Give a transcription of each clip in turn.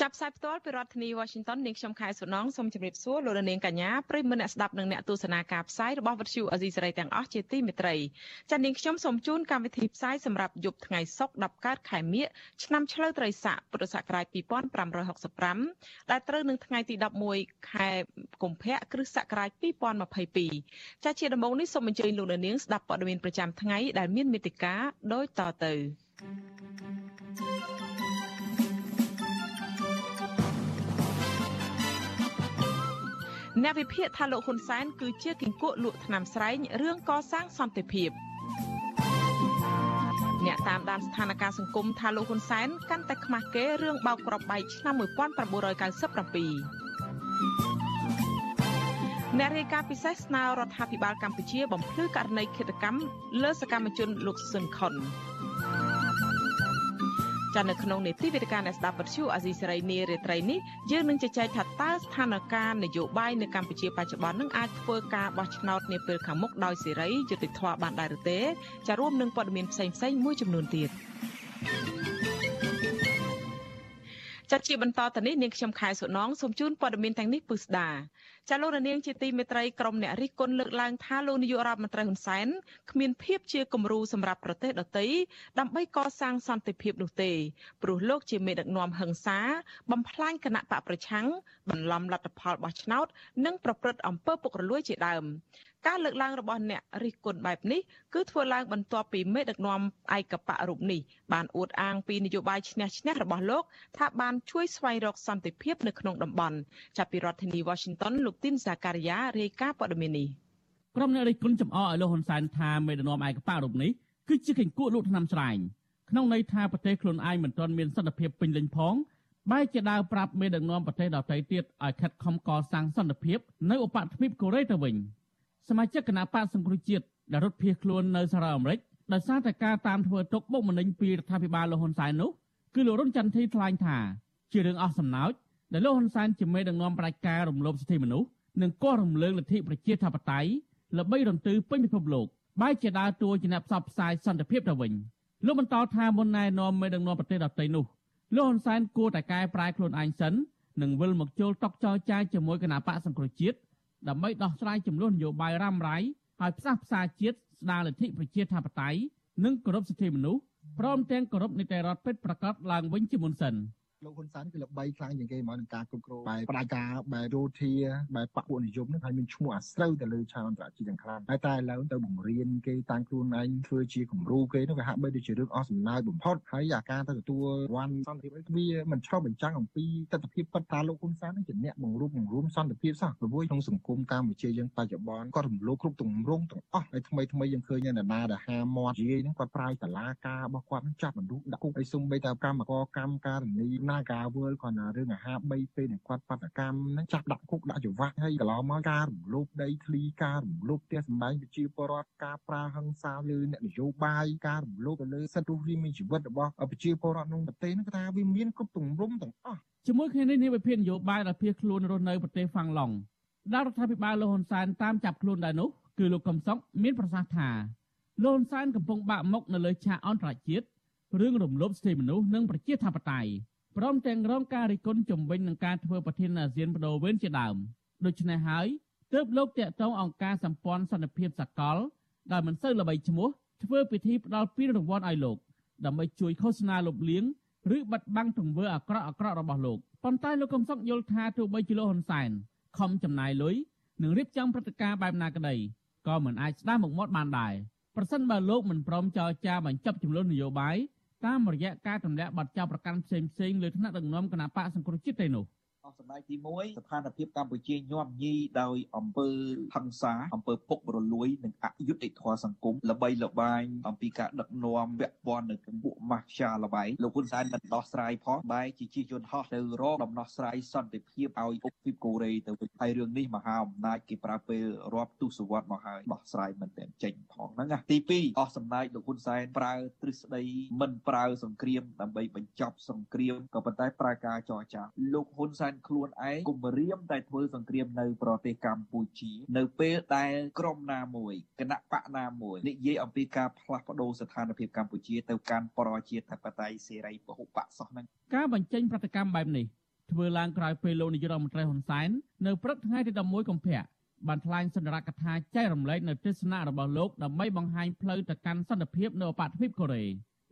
ចាប់ផ្សាយផ្ទាល់ពីរដ្ឋធានី Washington នាងខ្ញុំខែសុណងសូមជម្រាបសួរលោកនាងកញ្ញាប្រិយមិត្តអ្នកស្ដាប់និងអ្នកទស្សនាការផ្សាយរបស់វិទ្យុអេស៊ីសេរីទាំងអស់ជាទីមេត្រីចា៎នាងខ្ញុំសូមជូនកម្មវិធីផ្សាយសម្រាប់យប់ថ្ងៃសុក្រ10កើតខែមិញឆ្នាំឆ្លូវត្រីស័កពុរសករាជ2565ដែលត្រូវនឹងថ្ងៃទី11ខែកុម្ភៈគ្រិស្តសករាជ2022ចា៎ជាដំបូងនេះសូមអញ្ជើញលោកនាងស្ដាប់ព័ត៌មានប្រចាំថ្ងៃដែលមានមេត្តាដូចតទៅ thank you អ្នកវិភាគថាលោកហ៊ុនសែនគឺជាគីង្គក់លក់ថ្នាំស្រែងរឿងកសាងសន្តិភាពអ្នកតាមដានស្ថានភាពសង្គមថាលោកហ៊ុនសែនកាន់តែខ្មាស់គេរឿងបោកប្របែកឆ្នាំ1997អ្នករាយការណ៍ពិសេសស្នើរដ្ឋាភិបាលកម្ពុជាបំភ្លឺករណីឃាតកម្មលើសកម្មជនលោកស៊ុនខុន ចានៅក្នុងនីតិវិទ្យាអ្នកស្ដាប់វិទ្យុអាស៊ីសេរីនារាត្រីនេះយើងនឹងជជែកថាតើស្ថានភាពនយោបាយនៅកម្ពុជាបច្ចុប្បន្ននឹងអាចធ្វើការបោះឆ្នោតនាពេលខាងមុខដោយសេរីយុត្តិធម៌បានដែរឬទេចារួមនឹងព័ត៌មានផ្សេងៗមួយចំនួនទៀត ចាត់ជាបន្តទៅនេះនាងខ្ញុំខែសុណងសូមជូនព័ត៌មានទាំងនេះពឹស្ដាចាលោករនាងជាទីមេត្រីក្រុមអ្នករិះគន់លើកឡើងថាលោកនាយករដ្ឋមន្ត្រីហ៊ុនសែនគ្មានភាពជាគំរូសម្រាប់ប្រទេសដទៃដើម្បីកសាងសន្តិភាពនោះទេព្រោះលោកជាមេដឹកនាំហិង្សាបំផ្លាញគណៈបកប្រឆាំងបន្លំលទ្ធផលបោះឆ្នោត និងប្រព្រឹត្តអំពើពុករលួយជាដើម ការលើកឡើងរបស់អ្នករិះគន់បែបនេះគឺធ្វើឡើងបន្ទាប់ពីមេដឹកនាំឯកបៈរូបនេះបានអួតអាងពីនយោបាយឈ្នះឈ្នះរបស់លោកថាបានជួយស្វែងរកសន្តិភាពនៅក្នុងតំបន់ចាប់ពីរដ្ឋធានី Washington លោកទីនសាការីយ៉ារាយការណ៍ព័ត៌មាននេះក្រុមអ្នករិះគន់ចំអកឲ្យលោកហ៊ុនសែនថាមេដឹកនាំឯកបៈរូបនេះគឺជាកញ្កក់លក់ថ្នាំស្រែងក្នុងន័យថាប្រទេសខ្លួនឯងមិនទាន់មានសន្តិភាពពេញលេញផងបែរជាដើរប្រាប់មេដឹកនាំប្រទេសដទៃទៀតឲ្យខិតខំកសាងសន្តិភាពនៅឧបទ្វីបកូរ៉េទៅវិញ។ សមាជិកគណៈបកសង្គ្រោះជាតិដែលរត់ភៀសខ្លួននៅសហរដ្ឋអាមេរិកដោយសារតែការតាមធ្វើទុកបុកម្នេញពីរដ្ឋាភិបាលលោកហ៊ុនសែននោះគឺលោករុនចន្ទធីថ្លែងថាជារឿងអស់សំណើចដែលលោកហ៊ុនសែនជាមេដឹកនាំប្រជាការរំលោភសិទ្ធិមនុស្សនិងកោះរំលើងលទ្ធិប្រជាធិបតេយ្យល្បីរន្ទឺពេញពិភពលោកបែរជាដើរតួជាអ្នកផ្សព្វផ្សាយសន្តិភាពទៅវិញលោកបន្តថាមុនណែនាំមេដឹកនាំប្រទេសដទៃនោះលោកហ៊ុនសែនគួរតែកែប្រែខ្លួនឯងសិននិងវិលមកចូលតុកចរចាជាមួយគណៈបកសង្គ្រោះជាតិ ដើម្បីដោះស្រាយចំនួននយោបាយរ៉ាំរ៉ៃឲ្យផ្សះផ្សាជាតិស្ដារលទ្ធិប្រជាធិបតេយ្យនិងគោរពសិទ្ធិមនុស្សព្រមទាំងគោរពនីតិរដ្ឋពិតប្រាកដឡើងវិញជាមុនសិន។ លោកហ៊ុនសែនគឺល្បីខ្លាំងជាងគេមកនឹងការគ្រប់គ្រងបែបផ្ដាច់ការបែបយោធាបែបបពុនិយមនឹងហើយមានឈ្មោះអាស្រូវទៅលើឆានអន្តរជាតិយ៉ាងខ្លាំងហើយតែឥឡូវទៅបង្រៀនគេតាំងខ្លួនឯងធ្វើជាគំរូគេនោះវាហាក់បីដូចជារឿងអស់សំណើចបំផុតហើយអាការទៅទទួលវ៉ាន់សន្តិភាពវាមិនឆ្លុះបញ្ចាំងអំពីទស្សនវិជ្ជាពិតតាលោកហ៊ុនសែនជាអ្នកបង្រួបបង្រួមសន្តិភាពសោះព្រោះក្នុងសង្គមកម្ពុជាយើងបច្ចុប្បន្នគាត់រំលោភគ្រប់ទម្រង់ទាំងអស់ហើយថ្មីថ្មីយើងឃើញនៅណាដែលហាមាត់និយាយហ្នឹងគាត់ប្រាយតឡាការរបស់គាត់ចាប់មនុស្សដាក់គុកហើយសុំបីតែកម្មករកម្មការនីណាការវើលគាត់ណារឿងអាហារ3ពេលដែលគាត់បាតកម្មហ្នឹងចាប់ដាក់គុកដាក់ច្រវាក់ហើយកន្លងមកការរំលោភដីធ្លីការរំលោភផ្ទះសម្បែងប្រជាពលរដ្ឋការប្រើហិង្សាលើអ្នកនយោបាយការរំលោភទៅលើសិទ្ធិរស់រានមានជីវិតរបស់ប្រជាពលរដ្ឋក្នុងប្រទេសហ្នឹងគឺថាវាមានគ្រប់ទម្រង់ទាំងអស់ជាមួយគ្នានេះនាយវិភាគនយោបាយដែលភៀសខ្លួនរស់នៅប្រទេសហ្វាំងឡង់ដែលរដ្ឋាភិបាលលោកហ៊ុនសែនតាមចាប់ខ្លួនដែរនោះគឺលោកកំសុកមានប្រសាសន៍ថាលោកហ៊ុនសែនកំពុងបាក់មុខនៅលើឆាកអន្តរជាតិរឿងរំលោភសិទ្ធិមនុស្សនិងប្រជាធិបតេយ្យ ព្រមទាំងរងការរិះគន់ជំវិញនឹងការធ្វើប្រធានអាស៊ានបដូវវេនជាដើមដូច្នេះហើយទើបលោកតាក់ទងអង្គការសម្ព័ន្ធសន្តិភាពសកលដែលមិនសូវល្បីឈ្មោះធ្វើពិធីផ្ដល់ពានរង្វាន់ឲ្យលោកដើម្បីជួយឃោសនាលុបលាងឬបិទបាំងទង្វើអាក្រក់អាក្រក់របស់លោកប៉ុន្តែលោកកំសុកយល់ថាទោះបីជាលោកហ៊ុនសែនខំចំណាយលុយនិងរៀបចំព្រឹត្តិការណ៍បែបណាក្តីក៏មិនអាចស្ដារមុខមាត់បានដែរប្រសិនបើលោកមិនព្រមចរចាបញ្ចប់ចំនួននយោបាយ តាមរយៈការទម្លាក់ប័ណ្ណចោលប្រកាន់ផ្សេងផ្សេងលើថ្នាក់ដឹកនាំគណៈបកសង្គ្រោះជាតិទេនោះអ សម្ដេចទី1ស្ថានភាពកម្ពុជាញោមញីដោយអំពើហិង្សាអំពើពុករលួយនិងអយុត្តិធម៌សង្គមល្បីល្បាញអំពីការដឹកនាំពាក់ព័ន្ធនៅក្នុងពួកម៉ាហ្វៀល្បែងលោកហ៊ុនសែនមិនដោះស្រាយផងបែរជាជិះយន្តហោះទៅរកដំណោះស្រាយសន្តិភាពឲ្យអ៊ុកពីកូរ៉េទៅវិញហើយរឿងនេះមហាអំណាចគេប្រើពេលរាប់ទសវត្សរ៍មកហើយដោះស្រាយមិនតែចេញផងហ្នឹងណាទី2អស់សម្ដេចលោកហ៊ុនសែនប្រើទ្រឹស្ដីមិនប្រើសង្គ្រាមដើម្បីបញ្ចប់សង្គ្រាមក៏ប៉ុន្តែប្រើការចរចាលោកហ៊ុនសែនខ្លួនឯងគំរាមតែធ្វើសង្គ្រាមនៅប្រទេសកម្ពុជា នៅពេលដែលក្រុមណាមួយគណៈបកណាមួយនិយាយអំពីការផ្លាស់ប្ដូរស្ថានភាពកម្ពុជាទៅកាន់ប្រជាធិបតេយ្យសេរីពហុបកសោះហ្នឹងការបញ្ចេញប្រតិកម្មបែបនេះធ្វើឡើងក្រោយពេលលោកនាយករដ្ឋមន្ត្រីហ៊ុនសែននៅព្រឹកថ្ងៃទី11កុម្ភៈបានថ្លែងសន្និរដ្ឋកថាចែករំលែកនៅទស្សនៈរបស់លោកដើម្បីបង្ហាញផ្លូវទៅកាន់សន្តិភាពនៅអបទ្វីបកូរ៉េ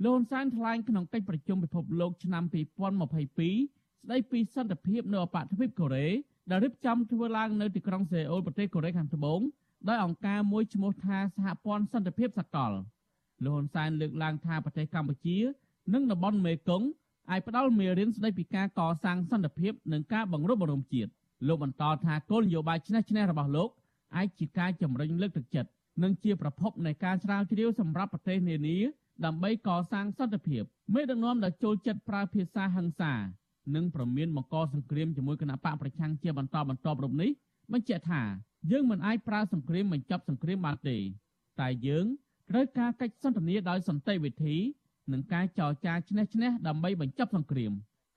លោកហ៊ុនសែនថ្លែងក្នុងកិច្ចប្រជុំពិភពលោកឆ្នាំ2022 ស្ដីពីសន្តិភាពនៅអបទ្វីបកូរ៉េដែលរៀបចំធ្វើឡើងនៅទីក្រុងសេអ៊ូលប្រទេសកូរ៉េខាងត្បូងដោយអង្គការមួយឈ្មោះថាសហព័ន្ធសន្តិភាពសកលលោកហ៊ុនសែនលើកឡើងថាប្រទេសកម្ពុជា និងតំបន់មេគង្គអាចផ្ដល់មេរៀនស្ដីពីការកសាងសន្តិភាពនិងការបង្រួបបង្រួមជាតិលោកបន្តថាគោលនយោបាយឆ្នះឆ្នះរបស់លោកអាចជាការជំរុញលើកទឹកចិត្តនិងជាប្រភពនៃការស្រាវជ្រាវសម្រាប់ប្រទេសនានាដើម្បីកសាងសន្តិភាពមេដឹកនាំដែលចូលចិត្តប្រើភាសាហិង្សា និងប្រមានបង្កសង្គ្រាមជាមួយគណៈបកប្រឆាំងជាបន្តបន្ទាប់រូបនេះបញ្ជាក់ថាយើងមិនអាចប្រើសង្គ្រាមបញ្ចប់សង្គ្រាមបានទេ តែយើងត្រូវការកិច្ចសន្ទនាដោយសន្តិវិធី និងការចរចាឈ្នះឈ្នះដើម្បីបញ្ចប់សង្គ្រាម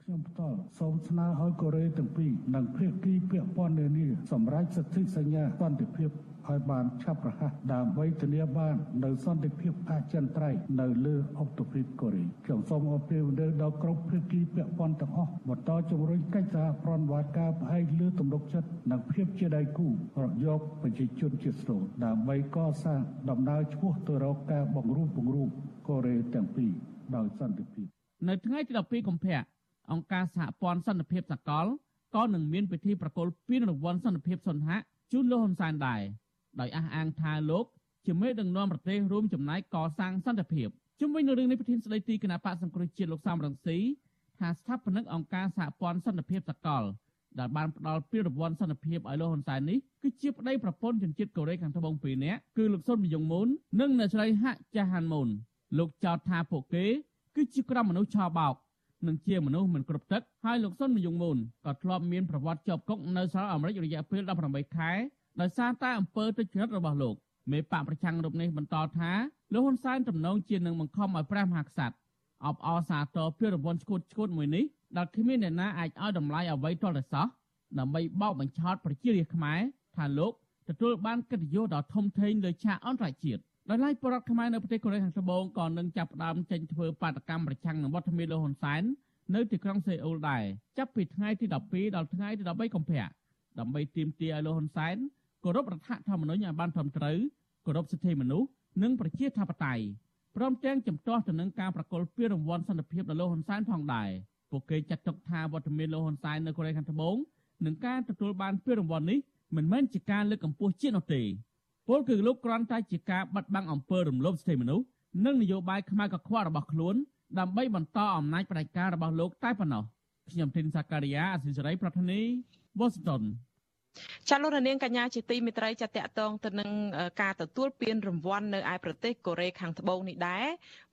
ខ្ញុំផ្ទាល់សូមស្នើឲ្យកូរ៉េទាំងពីរនិងភាគីពាក់ព័ន្ធនានាសម្រេចសិទ្ធិសញ្ញាសន្តិភាពឲ្យបានឆាប់រហ័សដើម្បីធានាបាននៅសន្តិភាពអចិន្ត្រៃយ៍នៅលើអុកតូហ្វីបកូរ៉េខ្ញុំសូមអរព្រមដល់គ្រប់ភាគីពាក់ព័ន្ធទាំងអស់បន្តជំរុញកិច្ចសហប្រតិបត្តិការផ្អែកលើទំនុកចិត្តនិងភាពជាដៃគូរកយកប្រជាជនជាស្នូលដើម្បីកសាងដំណើរឆ្ពោះទៅរកការបង្រួបបង្រួមកូរ៉េទាំងពីរដោយសន្តិភាពនៅថ្ងៃទី12កុម្ភៈ អង្គការសហព័ន្ធសន្តិភាពសកលក៏នឹងមានពិធីប្រគល់ពានរង្វាន់សន្តិភាពសុនហៈជូនលោកហ៊ុនសែនដែរដោយអះអាងថាលោកជាមេដឹកនាំប្រទេសរួមចំណែកកសាងសន្តិភាពជុំវិញនឹងរឿងនេះប្រធានស្ដីទីគណៈបកសង្គ្រោះជាតិលោកសំរងស៊ីថាស្ថាបនិកអង្គការសហព័ន្ធសន្តិភាពសកលដែលបានផ្ដល់ពានរង្វាន់សន្តិភាពឲ្យលោកហ៊ុនសែននេះគឺជាប្តីប្រពន្ធជនជាតិកូរ៉េខាងត្បូងពីរនាក់គឺលោកសុនមីយ៉ុងមូននិងអ្នកស្រីហាក់ចាហានមូនលោកចោទថាពួកគេគឺជាក្រុមមនុស្សឆោបោក និងជាមនុស្សមិនគ្រប់ទឹកហើយលោកសុនមីយ៉ុងមូនក៏ធ្លាប់មានប្រវត្តិជាប់គុកនៅសហរដ្ឋអាមេរិករយៈពេល18ខែដោយសារតែអំពើទុច្ចរិតរបស់លោកមេបកប្រឆាំងរូបនេះបន្តថាលោកហ៊ុនសែនទំនងជានឹងបង្ខំឲ្យព្រះមហាក្សត្រអបអរសាទរពីរង្វាន់ឈួតឈួតមួយនេះដែលគ្មានអ្នកណាអាចឲ្យតម្លៃអ្វីទាល់តែសោះដើម្បីបោកបញ្ឆោតប្រជារាស្ត្រខ្មែរថាលោកទទួលបានកិត្តិយសដ៏ធំធេងលើឆាកអន្តរជាតិ ដោយឡែកបរដ្ឋខ្មែរនៅប្រទេសកូរ៉េខាងត្បូងក៏នឹងចាប់ផ្ដើមចេញធ្វើបាតកម្មប្រឆាំងនឹងវត្តមានលោកហ៊ុនសែននៅទីក្រុងសេអ៊ូលដែរចាប់ពីថ្ងៃទី12ដល់ថ្ងៃទី13កុម្ភៈដើម្បីទាមទារឲ្យលោកហ៊ុនសែនគោរពរដ្ឋធម្មនុញ្ញឲ្យបានត្រឹមត្រូវគោរពសិទ្ធិមនុស្សនិងប្រជាធិបតេយ្យព្រមទាំងជំទាស់ទៅនឹងការប្រកល់ពានរង្វាន់សន្តិភាពដល់លោកហ៊ុនសែនផងដែរពួកគេចាត់ទុកថាវត្តមានលោកហ៊ុនសែននៅកូរ៉េខាងត្បូងនឹងការទទួលបានពានរង្វាន់នេះមិនមែនជាការលើកកម្ពស់ជាតិនោះទេ ពលគឺលោកគ្រាន់តែជាការបាត់បង់អំពើរំលោភសិទ្ធិមនុស្សនិងនយោបាយខ្មៅកខ្វក់របស់ខ្លួនដើម្បីបន្តអំណាចផ្ដាច់ការរបស់លោកតែប៉ុណ្ណោះខ្ញុំធីនសាការីយ៉ាអសិសរីប្រធានីវ៉ាស៊ីនតោន ចាលោករនាងកញ្ញាជាទីមេត្រីចាតកតងទៅនឹងការទទួលពានរង្វាន់នៅឯប្រទេសកូរ៉េខាងត្បូងនេះដែរ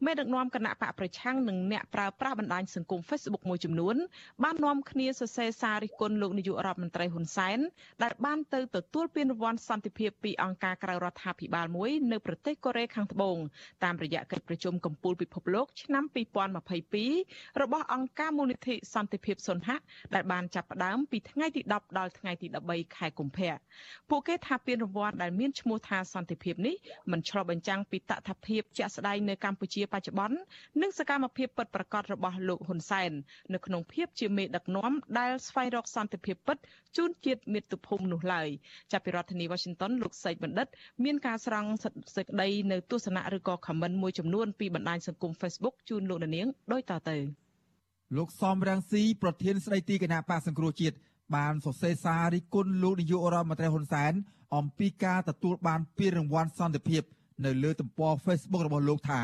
មេដឹកនាំគណៈបកប្រឆាំងនិងអ្នកប្រើប្រាស់បណ្ដាញសង្គម Facebook មួយចំនួនបាននាំគ្នាសរសេរសាររិះគន់លោកនាយករដ្ឋមន្ត្រីហ៊ុនសែនដែលបានទៅទទួលពានរង្វាន់សន្តិភាពពីអង្គការក្រៅរដ្ឋាភិបាលមួយនៅប្រទេសកូរ៉េខាងត្បូងតាមរយៈកិច្ចប្រជុំកំពូលពិភពលោកឆ្នាំ2022របស់អង្គការមូលនិធិសន្តិភាពសុនហៈដែលបានចាប់ផ្ដើមពីថ្ងៃទី10ដល់ថ្ងៃទី13ខែកុម្ភៈពួកគេថាពានរង្វាន់ដែលមានឈ្មោះថាសន្តិភាពនេះមិនឆ្លុះបញ្ចាំងពីតថភាពជាក់ស្ដែងនៅកម្ពុជាបច្ចុប្បន្ននិងសកម្មភាពពិតប្រាកដរបស់លោកហ៊ុនសែននៅក្នុងភាពជាមេដឹកនាំដែលស្វែងរកសន្តិភាពពិតជូនជាតិមាតុភូមិនោះឡើយចាប់ពីរដ្ឋធានី Washington លោកសេកបណ្ឌិត មានការស្រង់សេចក្តីនៅទស្សនៈឬក៏ comment មួយចំនួនពីបណ្ដាញសង្គម Facebook ជូនលោកនាងដូចតទៅលោកសំរាំងស៊ីប្រធានស្ដីទីគណៈបកសង្គ្រោះជាតិ បានសរសេរសាររិះគន់លោកនាយករដ្ឋមន្ត្រីហ៊ុនសែនអំពីការទទួលបានពានរង្វាន់សន្តិភាព នៅលើទំព័រ Facebook របស់លោកថា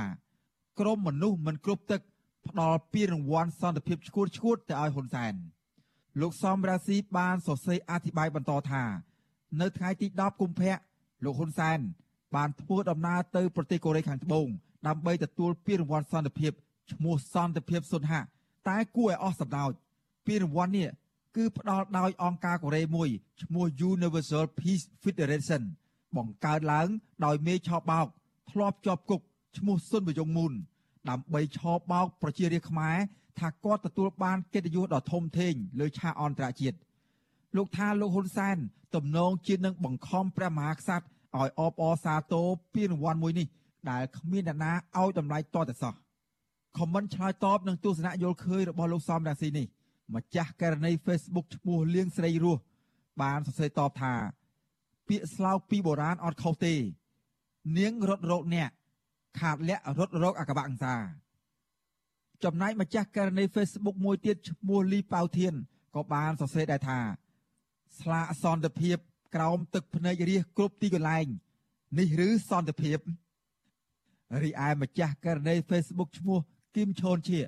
ក្រមមនុស្សមិនគ្រប់ទឹកផ្ដល់ពានរង្វាន់សន្តិភាពឈួតឈួតទៅឲ្យហ៊ុនសែនលោកសំរាស៊ីបានសរសេរអធិប្បាយបន្តថានៅថ្ងៃទី10កុម្ភៈលោកហ៊ុនសែនបានធ្វើដំណើរទៅប្រទេសកូរ៉េខាងត្បូងដើម្បីទទួលពានរង្វាន់សន្តិភាពឈ្មោះសន្តិភាពសុនហៈតែគួរឲ្យអស់សម្ដៅពានរង្វាន់នេះ គឺផ្ដល់ដោយអង្គការកូរ៉េមួយឈ្មោះ Universal Peace Federation បង្កើតឡើងដោយមេឆោបោកធ្លាប់ជាប់គុកឈ្មោះសុនបយងមូនដើម្បីឆោបោកប្រជារាស្ត្រខ្មែរថាគាត់ទទួលបានកិត្តិយសដ៏ធំធេងលើឆាកអន្តរជាតិលោកថាលោកហ៊ុនសែនទំនងជានឹងបង្ខំព្រះមហាក្សត្រឲ្យអបអរសាទរពានរង្វាន់មួយនេះដែលគ្មានអ្នកណាឲ្យតម្លៃតតែសោះខមមិនឆ្លើយតបនឹងទស្សនៈយល់ឃើញរបស់លោកសំរាស៊ីនេះ ម្ចាស់ករណី Facebook ឈ្មោះលៀងស្រីរស់បានសរសេរតបថា ពាក្យស្លោកពីបុរាណអត់ខុសទេ នាងរត់រោគអ្នកខាតលាក់រត់រោគអកបៈអង្សាចំណែកម្ចាស់ករណី Facebook មួយទៀតឈ្មោះលីប៉ៅធានក៏បានសរសេរដែរថា ស្លាកសន្តិភាព ក្រោមទឹកភ្នែករះគ្រប់ទីកន្លែង នេះឬសន្តិភាពរីឯម្ចាស់ករណី Facebook ឈ្មោះគឹមឈូនជា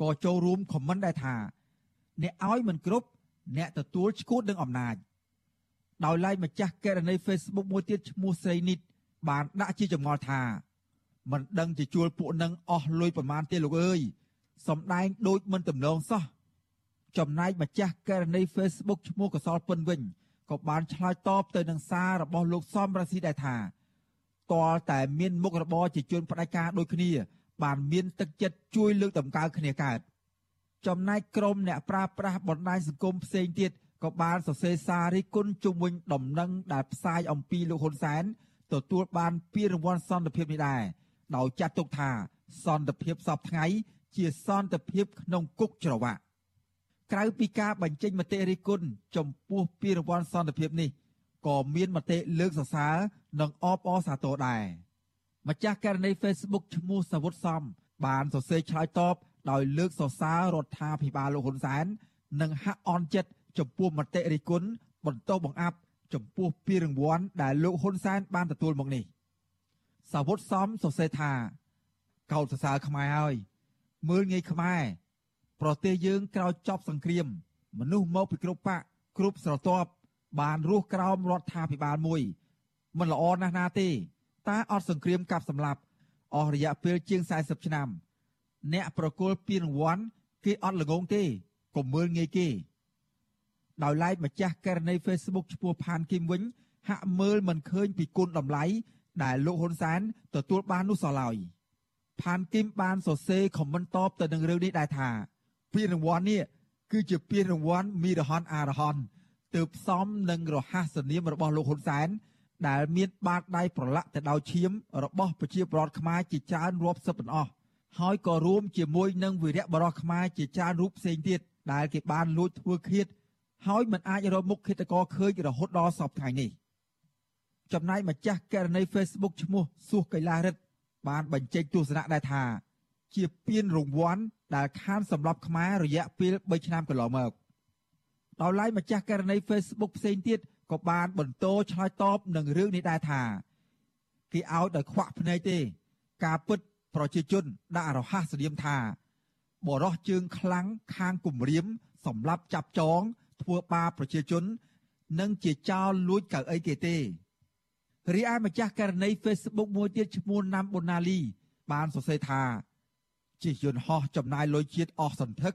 ក៏ចូលរួមខមមិនដែរថា អ្នកឲ្យមិនគ្រប់អ្នកទទួលឈួតនឹងអំណាចដោយឡែកម្ចាស់ករណី Facebook មួយទៀតឈ្មោះស្រីនិត បានដាក់ជាចម្ងល់ថាមិនដឹងជាជួលពួកនឹងអស់លុយប្រមាណទេលោកអើយសំដែងដូចមិនទំនងសោះចំណែកម្ចាស់ករណី Facebook ឈ្មោះកសលពិនវិញក៏បានឆ្លើយតបទៅនឹងសាររបស់លោកសំរាស៊ីដែរថាតលតែមានមុខរបរជាជនផ្ដាច់ការដូចគ្នា បានមានទឹកចិត្តជួយលើកតម្កើងគ្នាកើត ចំណែកក្រុមអ្នកប្រាស្រ័យបណ្ដាញសង្គមផ្សេងទៀតក៏បានសរសេរសាររិះគន់ជុំវិញដំណឹងដែលផ្សាយអំពីលោកហ៊ុនសែនទទួលបានពានរង្វាន់សន្តិភាពនេះដែរដោយចាត់ទុកថាសន្តិភាពសពថ្ងៃជាសន្តិភាពក្នុងគុកច្រវាក់ក្រៅពីការបញ្ចេញមតិរិះគន់ចំពោះពានរង្វាន់សន្តិភាពនេះក៏មានមតិលើកសរសើរនិងអបអរសាទរដែរម្ចាស់ករណី Facebook ឈ្មោះសាវុតសំបានសរសេរឆ្លើយតប ដោយលើកសរសើររដ្ឋាភិបាលលោកហ៊ុនសែននិងហាក់អន់ចិត្តចំពោះមតិរិះគន់បន្តបង្អាប់ចំពោះពានរង្វាន់ដែលលោកហ៊ុនសែនបានទទួលមកនេះសាវុតសំសរសេរថា កោតសរសើរខ្មែរហើយមើលងាយខ្មែរប្រទេសយើងក្រោយចប់សង្គ្រាម មនុស្សមកពីគ្រប់បកគ្រប់ស្រទាប់បានរស់ក្រោមរដ្ឋាភិបាលមួយមិនល្អណាស់ណាទេតែអត់សង្គ្រាមកាប់សម្លាប់អស់រយៈពេលជាង40ឆ្នាំ អ្នកប្រគល់ពានរង្វាន់គេអត់ល្ងងទេកុំមើលងាយគេដោយឡែកម្ចាស់ករណី Facebook ឈ្មោះផានគីមវិញ ហាក់មើលមិនឃើញពីគុណតម្លៃដែលលោកហ៊ុនសែនទទួលបាននោះសោះឡើយផានគីមបានសរសេរខមមិនតបទៅនឹងរឿងនេះដែរថាពានរង្វាន់នេះគឺជាពានរង្វាន់មីរហនអារហនទើបផ្សំនឹងរហ័សនាមរបស់លោកហ៊ុនសែនដែលមានបាតដៃប្រឡាក់ទៅដោយឈាមរបស់ប្រជាពលរដ្ឋខ្មែរជាច្រើនរាប់សិបប៉ុណ្ណោះ ហើយក៏រួមជាមួយនឹងវីរៈបរោះខ្មែរជាច្រើនរូបផ្សេងទៀតដែលគេបានលួចធ្វើឃាត ហើយមិនអាចរកមុខឃាតករឃើញរហូតដល់សពថ្ងៃនេះចំណែកម្ចាស់ករណី Facebook ឈ្មោះសួសកៃឡារិទ្ធបានបញ្ចេញទស្សនៈដែរថា ជាពានរង្វាន់ដែលខានសម្រាប់ខ្មែររយៈពេល3ឆ្នាំកន្លងមកដោយឡែកម្ចាស់ករណី Facebook ផ្សេងទៀតក៏បានបន្តឆ្លើយតបនឹងរឿងនេះដែរថាគេឲ្យដោយខ្វាក់ភ្នែកទេ ការពិត ប្រជាជនដាក់រហ័សនាមថាបរោះជើងខ្លាំងខាងគម្រាមសម្រាប់ចាប់ចង ធ្វើបាបប្រជាជន និងជាចោលលួចកៅអីគេទេរីឯម្ចាស់ករណី Facebook មួយទៀតឈ្មោះណាំប៊ុណាលី បានសរសេរថាជាយន្តហោះចំណាយលុយជាតិអស់សន្ធឹក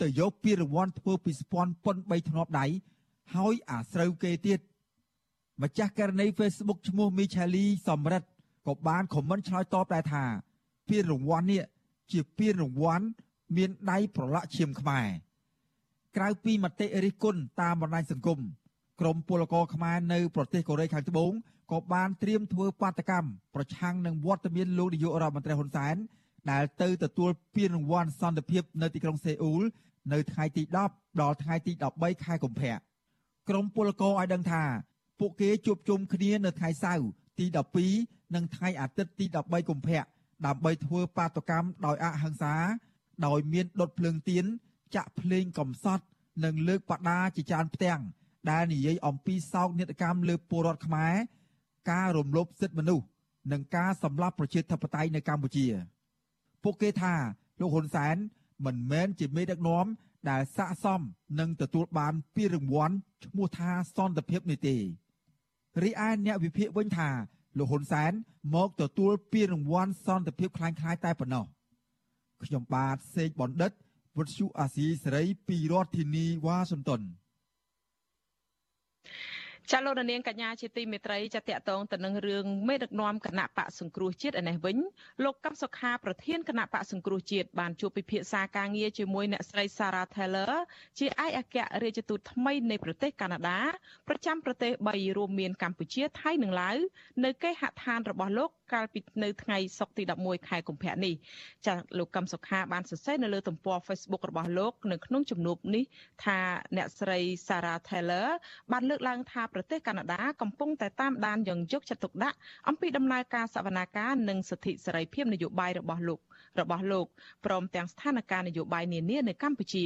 ទៅយកពានរង្វាន់ធ្វើពីស្ពាន់ប៉ុន3ធ្នាប់ដៃហើយអាស្រូវគេទៀតម្ចាស់ករណី Facebook ឈ្មោះមីឆាលីសំរិទ្ធក៏បានខមមិនឆ្លើយតបដែរថា ពានរង្វាន់នេះជាពានរង្វាន់មានដៃប្រឡាក់ឈាមខ្មែរក្រៅពីមតិរិះគន់តាមបណ្ដាញសង្គមក្រមពលករខ្មែរនៅប្រទេសកូរ៉េខាងត្បូងក៏បានត្រៀមធ្វើបាតកម្មប្រឆាំងនឹងវត្តមានលោកនាយករដ្ឋមន្ត្រីហ៊ុនសែនដែលទៅទទួលពានរង្វាន់សន្តិភាពនៅទីក្រុងសេអ៊ូលនៅថ្ងៃទី10ដល់ថ្ងៃទី13ខែកុម្ភៈក្រមពលករឲ្យដឹងថាពួកគេជួបជុំគ្នានៅថ្ងៃសៅរ៍ទី12និងថ្ងៃអាទិត្យទី13កុម្ភៈ ដើម្បីធ្វើបាតកម្មដោយអហិង្សា ដោយមានដុតភ្លើងទៀនចាក់ភ្លេងកំសត់ និងលើកបដាជាច្រើនផ្ទាំង ដែលនិយាយអំពីសោកនាដកម្មលើពលរដ្ឋខ្មែរការរំលោភសិទ្ធិមនុស្សនិងការសម្លាប់ប្រជាធិបតេយ្យនៅកម្ពុជា ពួកគេថាលោកហ៊ុនសែនមិនមែនជាមេដឹកនាំដែលស័ក្តិសមនឹងទទួលបានពានរង្វាន់ឈ្មោះថាសន្តិភាពនេះទេរីឯអ្នកវិភាគវិញថា លោកហ៊ុនសែនមកទទួលពានរង្វាន់សន្តិភាពคล้ายៗតែប៉ុណ្ណោះខ្ញុំបាទសេកបណ្ឌិតវុទ្ធុអាស៊ីសេរីពីរដ្ឋធានីវ៉ាស៊ីនតោន ចាលោកនាងកញ្ញាជាទីមេត្រីចាតកតងទៅនឹងរឿងមេដឹកនាំគណៈបកសង្គ្រោះជាតិឯនេះវិញលោកកឹមសុខាប្រធានគណៈបកសង្គ្រោះជាតិបានជួបពិភាក្សាការងារជាមួយអ្នកស្រី Sarah Taylor ជាឯកអគ្គរដ្ឋទូតថ្មីនៃប្រទេសកាណាដាប្រចាំប្រទេស3រួមមានកម្ពុជាថៃនិងឡាវនៅគេហដ្ឋានរបស់លោក កាលពីនៅថ្ងៃសុក្រទី11ខែកុម្ភៈនេះចាលោកកឹមសុខាបានសរសេរនៅលើទំព័រ Facebook របស់លោកនៅក្នុងជំនួបនេះថាអ្នកស្រី Sarah Taylor បានលើកឡើងថាប្រទេសកាណាដាកំពុងតែតាមដានយ៉ាងយកចិត្តទុកដាក់អំពីដំណើរការសវនាការនិងសិទ្ធិសេរីភាពនយោបាយរបស់លោក របស់លោកព្រមទាំងស្ថានភាពនយោបាយនានានៅកម្ពុជា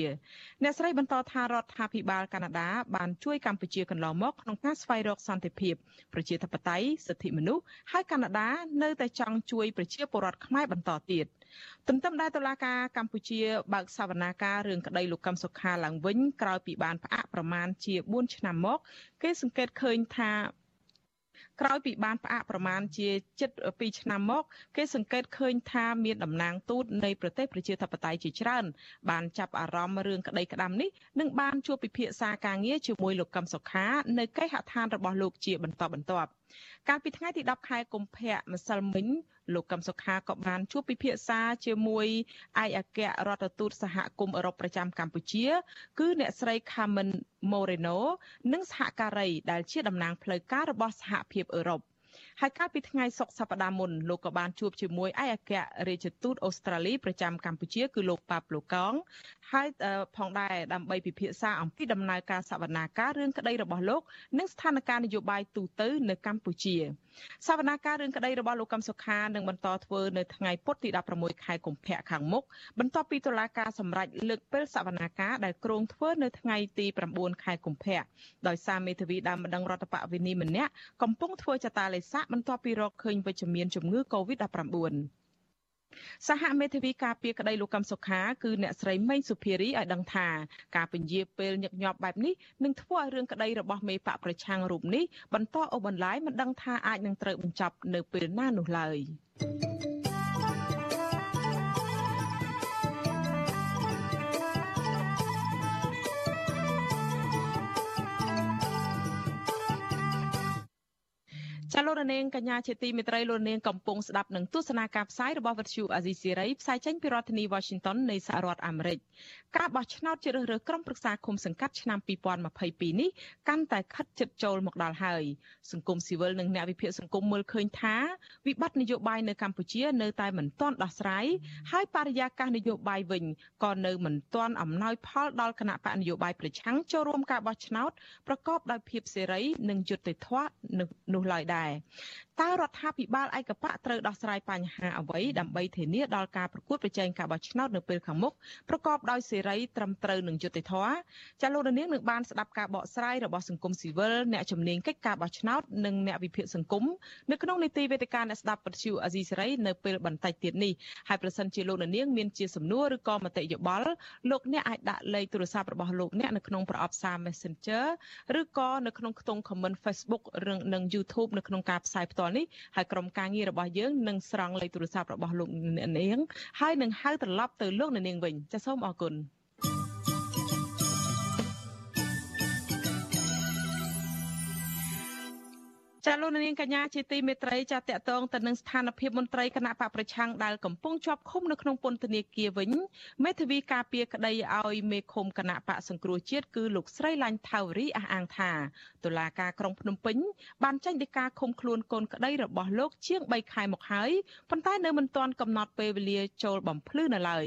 អ្នកស្រីបន្តថារដ្ឋាភិបាលកាណាដាបានជួយកម្ពុជាកន្លងមកក្នុងការស្វែងរកសន្តិភាពប្រជាធិបតេយ្យសិទ្ធិមនុស្សហើយកាណាដានៅតែចង់ជួយប្រជាពលរដ្ឋខ្មែរបន្តទៀតទន្ទឹមដែរតុលាការកម្ពុជាបើកសវនាការរឿងក្តីលោកកឹមសុខាឡើងវិញក្រោយពីបានផ្អាកប្រមាណជា4ឆ្នាំមក គេសង្កេតឃើញថា ក្រោយពីបានផ្អាកប្រមាណជាជិត2ឆ្នាំមក គេសង្កេតឃើញថាមានតំណាងទូតនៃប្រទេសប្រជាធិបតេយ្យជាច្រើន បានចាប់អារម្មណ៍រឿងក្តីក្តាំនេះនិងបានជួបពិភាក្សាការងារជាមួយលោកកឹមសុខានៅគេហដ្ឋានរបស់លោកជាបន្តបន្ទាប់ កាលពីថ្ងៃទី10ខែកុម្ភៈម្សិលមិញលោកកឹមសុខាក៏បានជួបពិភាក្សាជាមួយឯកអគ្គរដ្ឋទូតសហគមន៍អឺរ៉ុបប្រចាំកម្ពុជា គឺអ្នកស្រី Carmen Moreno និងសហការីដែលជាតំណាងផ្លូវការរបស់សហភាពអឺរ៉ុបហើយកាលពីថ្ងៃសុក្រសប្តាហ៍មុនលោកក៏បានជួបជាមួយឯកអគ្គរដ្ឋទូតអូស្ត្រាលីប្រចាំកម្ពុជាគឺលោកប៉ាប់ឡូកងហើយផងដែរដើម្បីពិភាក្សាអំពីដំណើរការសវនាការរឿងក្តីរបស់លោកនិងស្ថានភាពនយោបាយទូទៅនៅកម្ពុជាសវនាការរឿងក្តីរបស់លោកកឹមសុខានឹងបន្តធ្វើនៅថ្ងៃពុធទី16ខែកុម្ភៈខាងមុខបន្ទាប់ពីតុលាការសម្រេចលើកពេលសវនាការដែលគ្រោងធ្វើនៅថ្ងៃទី9ខែកុម្ភៈដោយសារមេធាវីដើមម្ដងរដ្ឋបវេនីម្នាក់កំពុងធ្វើចតាឡេសាបន្ទាប់ពីរកឃើញវិជ្ជមានជំងឺ Covid-19 សហមេធាវីការពារក្តីលោកកឹមសុខាគឺអ្នកស្រីមេងសុភារីឲ្យដឹងថាការពន្យាពេលញឹកញាប់បែបនេះនឹងធ្វើឲ្យរឿងក្តីរបស់មេបកប្រឆាំងរូបនេះបន្តអូសបន្លាយមិនដឹងថាអាចនឹងត្រូវបញ្ចប់នៅពេលណានោះឡើយ។ ចាលោករនាងកញ្ញាជាទីមេត្រីលោករនាងកំពុងស្ដាប់នឹងទស្សនាការផ្សាយរបស់វិទ្យុអាស៊ីសេរីផ្សាយចេញពីរដ្ឋធានី Washington នៃសហរដ្ឋអាមេរិកការបោះឆ្នោតជ្រើសរើសក្រុមប្រឹក្សាឃុំសង្កាត់ឆ្នាំ2022នេះកាន់តែខិតជិតចូលមកដល់ហើយសង្គមស៊ីវិលនិងអ្នកវិភាគសង្គមមើលឃើញថាវិបត្តិនយោបាយនៅកម្ពុជានៅតែមិនទាន់ដោះស្រាយហើយបរិយាកាសនយោបាយវិញក៏នៅមិនទាន់អំណោយផលដល់គណៈបកនយោបាយប្រឆាំងចូលរួមការបោះឆ្នោតប្រកបដោយភាពសេរីនិងយុត្តិធម៌នោះឡើយដែរដែរតើរដ្ឋាភិបាលឯកបៈត្រូវដោះស្រាយបញ្ហាអ្វីដើម្បីធានាដល់ការប្រកួតប្រជែងការបោះឆ្នោតនៅពេលខាងមុខប្រកបដោយសេរីត្រឹមត្រូវនិងយុត្តិធម៌ចាលោកនាងនឹងបានស្ដាប់ការបកស្រាយរបស់សង្គមស៊ីវិលអ្នកជំនាញកិច្ចការបោះឆ្នោតនិងអ្នកវិភាគសង្គមនៅក្នុងនីតិវេទិកាអ្នកស្ដាប់ពទ្យុអាស៊ីសេរីនៅពេលបន្តិចទៀតនេះហើយប្រសិនជាលោកនាងមានជាសំណួរឬក៏មតិយោបល់លោកអ្នកអាចដាក់លេខទូរស័ព្ទរបស់លោកអ្នកនៅក្នុងប្រអប់សារ Messenger ឬក៏នៅក្នុងខ្ទង់ comment Facebook និង YouTube នៅក្នុងការផ្សាយផ្ទាល់នេះហើយក្រុមការងាររបស់យើងនឹងស្រង់លេខទូរស័ព្ទរបស់លោកនាងហើយនឹងហៅត្រឡប់ទៅលោកនាងវិញចាសសូមអរគុណ ចាលោកនាងកញ្ញាជាទីមេត្រីចាតកតងទៅនឹងស្ថានភាពមន្ត្រីគណៈបកប្រឆាំងដែលកំពុងជាប់ឃុំនៅក្នុងពន្ធនាគារវិញមេធាវីការពារក្តីឲ្យមេឃុំគណៈបកសង្គ្រោះជាតិគឺលោកស្រីឡាញ់ថាវរីអះអាងថាតុលាការក្រុងភ្នំពេញបានចេញដីកាឃុំខ្លួនកូនក្តីរបស់លោកជាង3ខែមកហើយប៉ុន្តែនៅមិនទាន់កំណត់ពេលវេលាចូលបំភ្លឺនៅឡើយ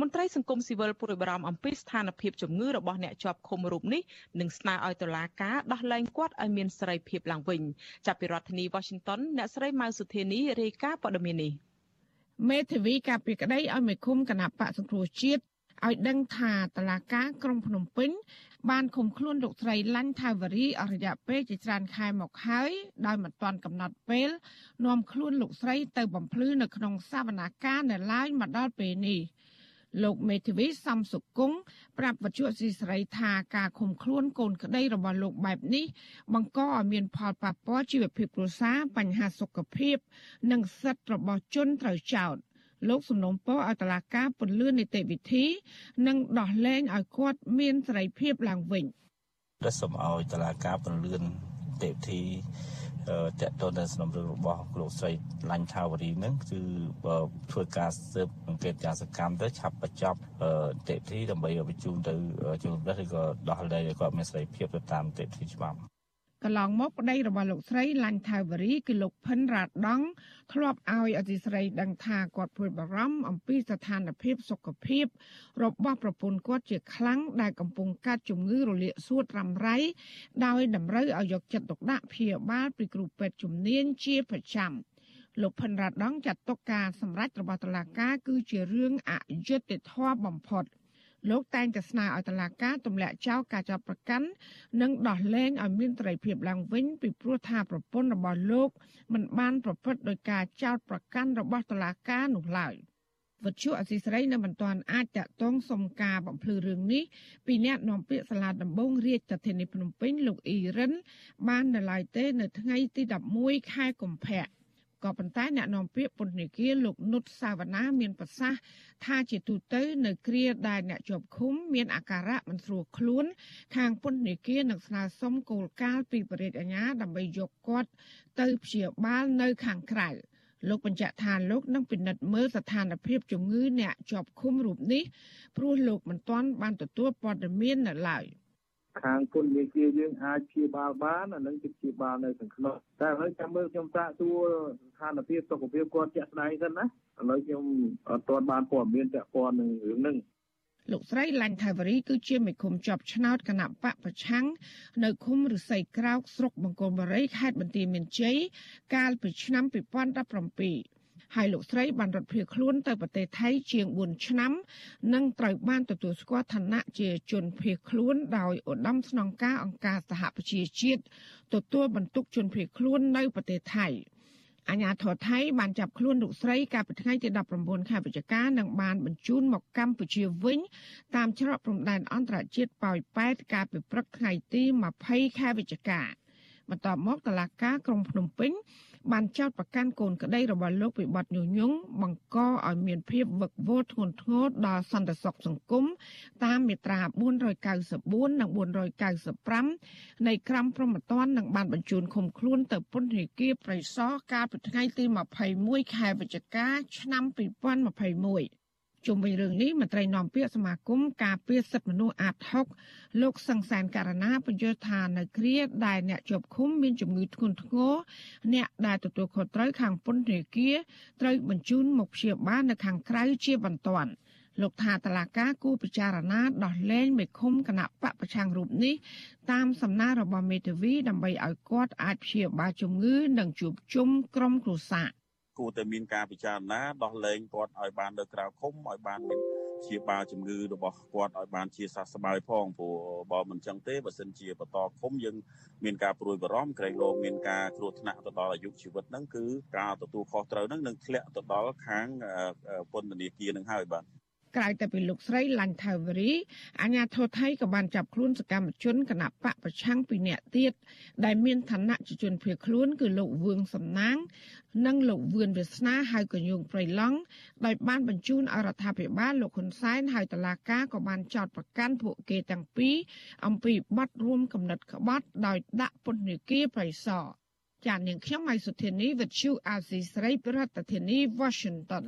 មន្ត្រីសង្គមស៊ីវិលព្រួយបារម្ភអំពីស្ថានភាពជំងឺរបស់អ្នកជាប់ឃុំរូបនេះនិងស្នើឲ្យតុលាការដោះលែងគាត់ឲ្យមានសេរីភាពឡើងវិញចាប់ពីរដ្ឋធានី Washington អ្នកស្រីម៉ៅសុធានីរាយការណ៍ព័ត៌មាននេះមេធាវីការពីក្តីឲ្យមេឃុំគណៈបកសង្គ្រោះជាតិឲ្យដឹងថាតឡាការក្រុងភ្នំពេញ បានឃុំខ្លួនលោកស្រីឡាញ់ថាវរីអរិយៈពេលជាច្រើនខែមកហើយដោយមិនទាន់កំណត់ពេលនាំខ្លួនលោកស្រីទៅបំភ្លឺនៅក្នុងសវនាការនៅឡើយមកដល់ពេលនេះ លោកមេធាវីសំសុគង្គប្រាប់វត្ថុស៊ីស្រីថាការឃុំខ្លួនកូនក្តីរបស់លោកបែបនេះបង្កឲ្យមានផលប៉ះពាល់ជីវភាពគ្រួសារបញ្ហាសុខភាព និងសិទ្ធិរបស់ជនត្រូវចោទលោកសំណុំពរឲ្យតឡាការពន្លឿននីតិវិធី និងដោះលែងឲ្យគាត់មានសេរីភាពឡើងវិញដែលសូមឲ្យតឡាការពន្លឿននីតិវិធី តកតទៅនឹងសំណុំរឿងរបស់លោកស្រីឡាញ់ថាវរីនឹងគឺធ្វើការស៊ើបអង្កេតយ៉ាងសកម្មទៅឆាប់បញ្ចប់នីតិវិធីដើម្បីបញ្ជូនទៅជំនុំឬក៏ដោះលែងឲ្យគាត់មានសេរីភាពទៅតាមនីតិវិធីច្បាប់ កន្លងមកប្តីរបស់លោកស្រីឡាញ់ថាវរីគឺលោកផិនរ៉ាដងធ្លាប់ឲ្យអធិស្រីដឹងថាគាត់ព្រួយបារម្ភអំពីស្ថានភាពសុខភាពរបស់ប្រពន្ធគាត់ជាខ្លាំងដែលកំពុងកាត់ជំងឺរលាកសួតរ៉ាំរ៉ៃដោយតម្រូវឲ្យយកចិត្តទុកដាក់ព្យាបាលពីគ្រូពេទ្យជំនាញជាប្រចាំលោកផិនរ៉ាដងចាត់ទុកការសម្រេចរបស់តុលាការគឺជារឿងអយុត្តិធម៌បំផុត។ លោកតែងតែស្នើឲ្យតុលាការទម្លាក់ចោលការចាប់ប្រកាន់និងដោះលែងឲ្យមានត្រីភាពឡើងវិញពីព្រោះថាប្រពន្ធរបស់លោកមិនបានប្រព្រឹត្តដោយការចោទប្រកាន់របស់តុលាការនោះឡើយវត្ថុអសីស្រីនៅមិនទាន់អាចតតងសុំការបំភ្លឺរឿងនេះពីអ្នកនាំពាក្យសាលាដំបងរាជធានីភ្នំពេញលោកអ៊ីរិនបាននៅឡើយទេ នៅថ្ងៃទី11ខែកុម្ភៈ ក៏ប៉ុន្តែអ្នកនាំពាក្យពន្ធនាគារលោកនុតសាវណ្ណាមានប្រសាសន៍ថាជាទូទៅនៅគ្រាដែលអ្នកជាប់ឃុំមានអាការៈមិនស្រួលខ្លួន ខាងពន្ធនាគារនឹងស្នើសុំគោលការណ៍ពីបរិយាអាជ្ញាដើម្បីយកគាត់ទៅព្យាបាលនៅខាងក្រៅលោកបញ្ជាក់ថាលោកនឹងពិនិត្យមើលស្ថានភាពជំងឺអ្នកជាប់ឃុំរូបនេះព្រោះលោកមិនទាន់បានទទួលព័ត៌មាននៅឡើយ។ ខាងគុណវិជាយើងអាចព្យាបាលបានអានឹងគឺព្យាបាលនៅខាងក្នុងតែហើយចាំមើលខ្ញុំសាកសួរស្ថានភាពសុខភាពគាត់ជាក់ស្ដែងសិនណាឥឡូវខ្ញុំអត់ទាន់បានព័ត៌មានពាក់ព័ន្ធនឹងរឿងហ្នឹងលោកស្រីឡាញ់ថាវរីគឺជាមេឃុំជាប់ឆ្នោតគណៈបកប្រឆាំងនៅឃុំរិស័យក្រោកស្រុកបង្គំបុរីខេត្តបន្ទាយមានជ័យកាលពីឆ្នាំ2017 ហើយលោកស្រីបានរត់ភៀសខ្លួនទៅប្រទេសថៃជាង4ឆ្នាំ និងត្រូវបានទទួលស្គាល់ឋានៈជាជនភៀសខ្លួនដោយឧត្តមស្នងការអង្គការសហប្រជាជាតិទទួលបន្ទុកជនភៀសខ្លួននៅប្រទេសថៃអាញាធរថៃបានចាប់ខ្លួនលោកស្រីកាលពីថ្ងៃទី19ខែវិច្ឆិកានិងបានបញ្ជូនមកកម្ពុជាវិញតាមច្រកព្រំដែនអន្តរជាតិប៉ោយប៉ែតកាលពីព្រឹកថ្ងៃទី20ខែវិច្ឆិកាបន្ទាប់មកតឡាការក្រុងភ្នំពេញ បានចោទប្រកាន់កូនក្តីរបស់លោកពីបទញុះញង់បង្កឲ្យមានភាពវឹកវរធ្ងន់ធ្ងរដល់សន្តិសុខសង្គមតាមមាត្រា494និង495នៃក្រមព្រហ្មទណ្ឌនិងបានបញ្ជូនឃុំខ្លួនទៅពន្ធនាគារប្រៃសណកាលពីថ្ងៃទី21ខែវិច្ឆិកាឆ្នាំ2021 ជុំវិញរឿងនេះមន្ត្រីនាំពាក្យសមាគមការពារសិទ្ធិមនុស្សអាត6លោកសង្សានករណាបញ្យល់ថានៅគ្រាដែលអ្នកជាប់ឃុំមានជំងឺធ្ងន់ធ្ងរអ្នកដែលទទួលខុសត្រូវខាងពន្ធនាគារត្រូវបញ្ជូនមកព្យាបាលនៅខាងក្រៅជាបន្ទាន់លោកថាតឡាកាគូពិចារណាដោះលែងមេឃុំគណៈបកប្រឆាំងរូបនេះតាមសំណើរបស់មេធាវីដើម្បីឲ្យគាត់អាចព្យាបាលជំងឺនិងជួបជុំក្រុមគ្រួសារ គួរតែមានការពិចារណាដោះលែងគាត់ឲ្យបាននៅក្រៅឃុំឲ្យបានមានព្យាបាលជំងឺរបស់គាត់ឲ្យបានជាសះស្បើយផងព្រោះបើមិនចឹងទេបើសិនជាបន្តឃុំយើងមានការព្រួយបារម្ភក្រែងលោមានការគ្រោះថ្នាក់ទៅដល់អាយុជីវិតហ្នឹងគឺការទទួលខុសត្រូវហ្នឹងនឹងធ្លាក់ទៅដល់ខាងពន្ធនាគារនឹងហើយបាទ ក្រៅតែពីលោកស្រីឡាញ់ថាវរីអាញាធរថៃក៏បានចាប់ខ្លួនសកម្មជនគណៈបកប្រឆាំងពីរនាក់ទៀតដែលមានឋានៈជាជនភៀសខ្លួនគឺលោកវឿងសំណាង និងលោកវឿនវាសនាហៅកញូងព្រៃឡង់ដោយបានបញ្ជូនអរដ្ឋាភិបាលលោកហ៊ុនសែនហើយតឡាកាក៏បានចោទប្រកាន់ពួកគេទាំងពីរអំពីបទរួមកំណត់ក្បត់ដោយដាក់ពន្ធនាគារប្រៃសណចាននាងខ្ញុំម៉ៃសុធានីវិទ្យុអាស៊ីស្រីប្រធានាធិបតី Washington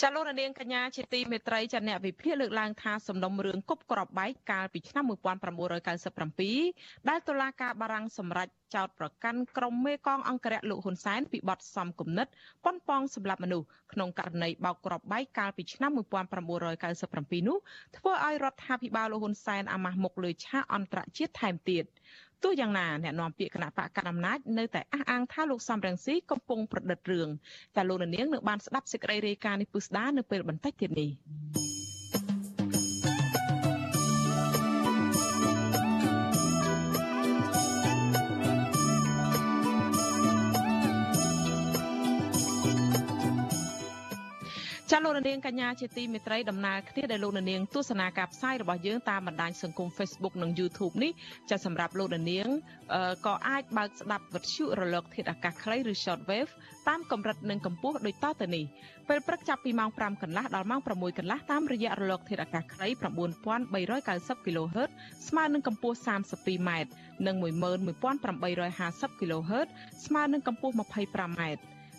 ចាលោករនាងកញ្ញាជាទីមេត្រីចាអ្នកវិភាគលើកឡើងថាសំណុំរឿងគប់ក្របបែកកាលពីឆ្នាំ1997ដែលតុលាការបារាំងសម្រេចចោទប្រកាន់ក្រុមមេកងអង្គរៈលោកហ៊ុនសែនពីបទសំគំនិតប៉ុនប៉ងសម្លាប់មនុស្សក្នុងករណីបោកក្របបែកកាលពីឆ្នាំ1997នោះធ្វើឲ្យរដ្ឋាភិបាលលោកហ៊ុនសែនអាម៉ាស់មុខលើឆាកអន្តរជាតិថែមទៀតទោះយ៉ាងណាអ្នកនាំពាក្យគណៈបកកណ្ដាលអំណាចនៅតែអះអាងថាលោកសំរងស៊ីកំពុងប្រឌិតរឿងតែលោកនាងនឹងបានស្ដាប់សេចក្តីរាយការណ៍នេះពុស្ដានៅពេលបន្តិចទៀតនេះ នាងកញ្ញាជាទីមេត្រីដំណើរគ្នាដែលលោកនាងទស្សនាការផ្សាយរបស់យើងតាមបណ្ដាញសង្គម Facebook និង YouTube នេះចាសម្រាប់លោកនាងក៏អាចបើកស្ដាប់វិទ្យុរលក ធាតុអាកាសខ្លីឬ Shortwave តាមកម្រិតនិងកម្ពស់ដូចតទៅនេះពេលព្រឹកចាប់ពីម៉ោង5កន្លះដល់ម៉ោង6កន្លះតាមរយៈរលក ធាតុអាកាសខ្លី9390 kHz ស្មើនឹងកម្ពស់ 32m និង11850 kHz ស្មើនឹងកម្ពស់ 25m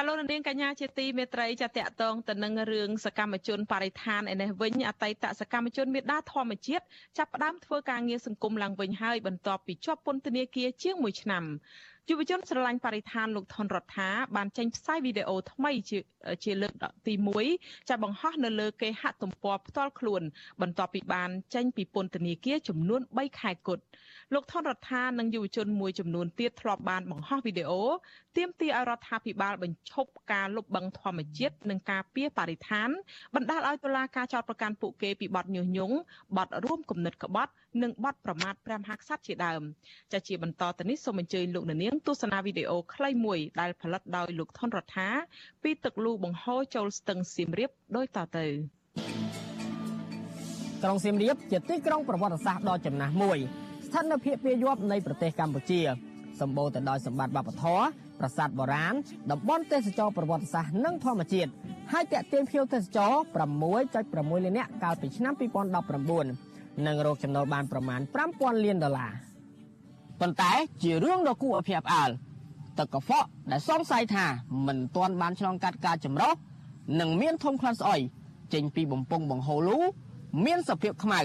ចាលោកនាងកញ្ញាជាទីមេត្រីចាតកតងទៅនឹងរឿងសកម្មជនបរិស្ថានឯនេះវិញអតីតសកម្មជនមេដាធម្មជាតិចាប់ផ្ដើមធ្វើការងារសង្គមឡើងវិញហើយបន្ទាប់ពីជាប់ពន្ធនាគារជាង1ឆ្នាំ យុវជនស្រឡាញ់បរិស្ថានលោកថនរដ្ឋាបានចេញផ្សាយវីដេអូថ្មីជាជាលើកទី1ចាបង្ហោះនៅលើគេហទំព័រផ្ទាល់ខ្លួន បន្ទាប់ពីបានចេញពីពន្ធនាគារចំនួន3ខែគត់លោកថនរដ្ឋានិងយុវជនមួយចំនួនទៀតធ្លាប់បានបង្ហោះវីដេអូទាមទារឲ្យរដ្ឋាភិបាលបញ្ឈប់ការលុបបង្ខំធម្មជាតិនិងការពារបរិស្ថានបណ្ដាលឲ្យតុលាការចោទប្រកាន់ពួកគេពីបទញុះញង់បទរួមគំនិតក្បត់ និងបទប្រមាថព្រះមហាក្សត្រជាដើមចាជាបន្តទៅនេះសូមអញ្ជើញលោកនាងទស្សនាវីដេអូខ្លីមួយដែលផលិតដោយលោកថនរដ្ឋាពីទឹកលូបង្ហូរចូលស្ទឹងសៀមរាបដូចតទៅក្រុងសៀមរាបជាទីក្រុងប្រវត្តិសាស្ត្រដ៏ចំណាស់មួយស្ថិតនៅភាគពាយ័ព្យនៃប្រទេសកម្ពុជាសម្បូរទៅដោយសម្បត្តិវប្បធម៌ប្រាសាទបុរាណតំបន់ទេសចរប្រវត្តិសាស្ត្រនិងធម្មជាតិហើយតាក់ទាញភ្ញៀវទេសចរ6.6លាននាក់កាលពីឆ្នាំ2019និងរកចំណូលបានប្រមាណ5000លានដុល្លារ ប៉ុន្តែជារឿងដ៏គួរឲ្យភ្ញាក់ផ្អើលទឹកកខ្វក់ដែលសង្ស័យថាមិនទាន់បានឆ្លងកាត់ការចម្រោះនិងមានធំក្លិនស្អុយចេញពីបំពង់បង្ហូរលូមានសភាពខ្មៅ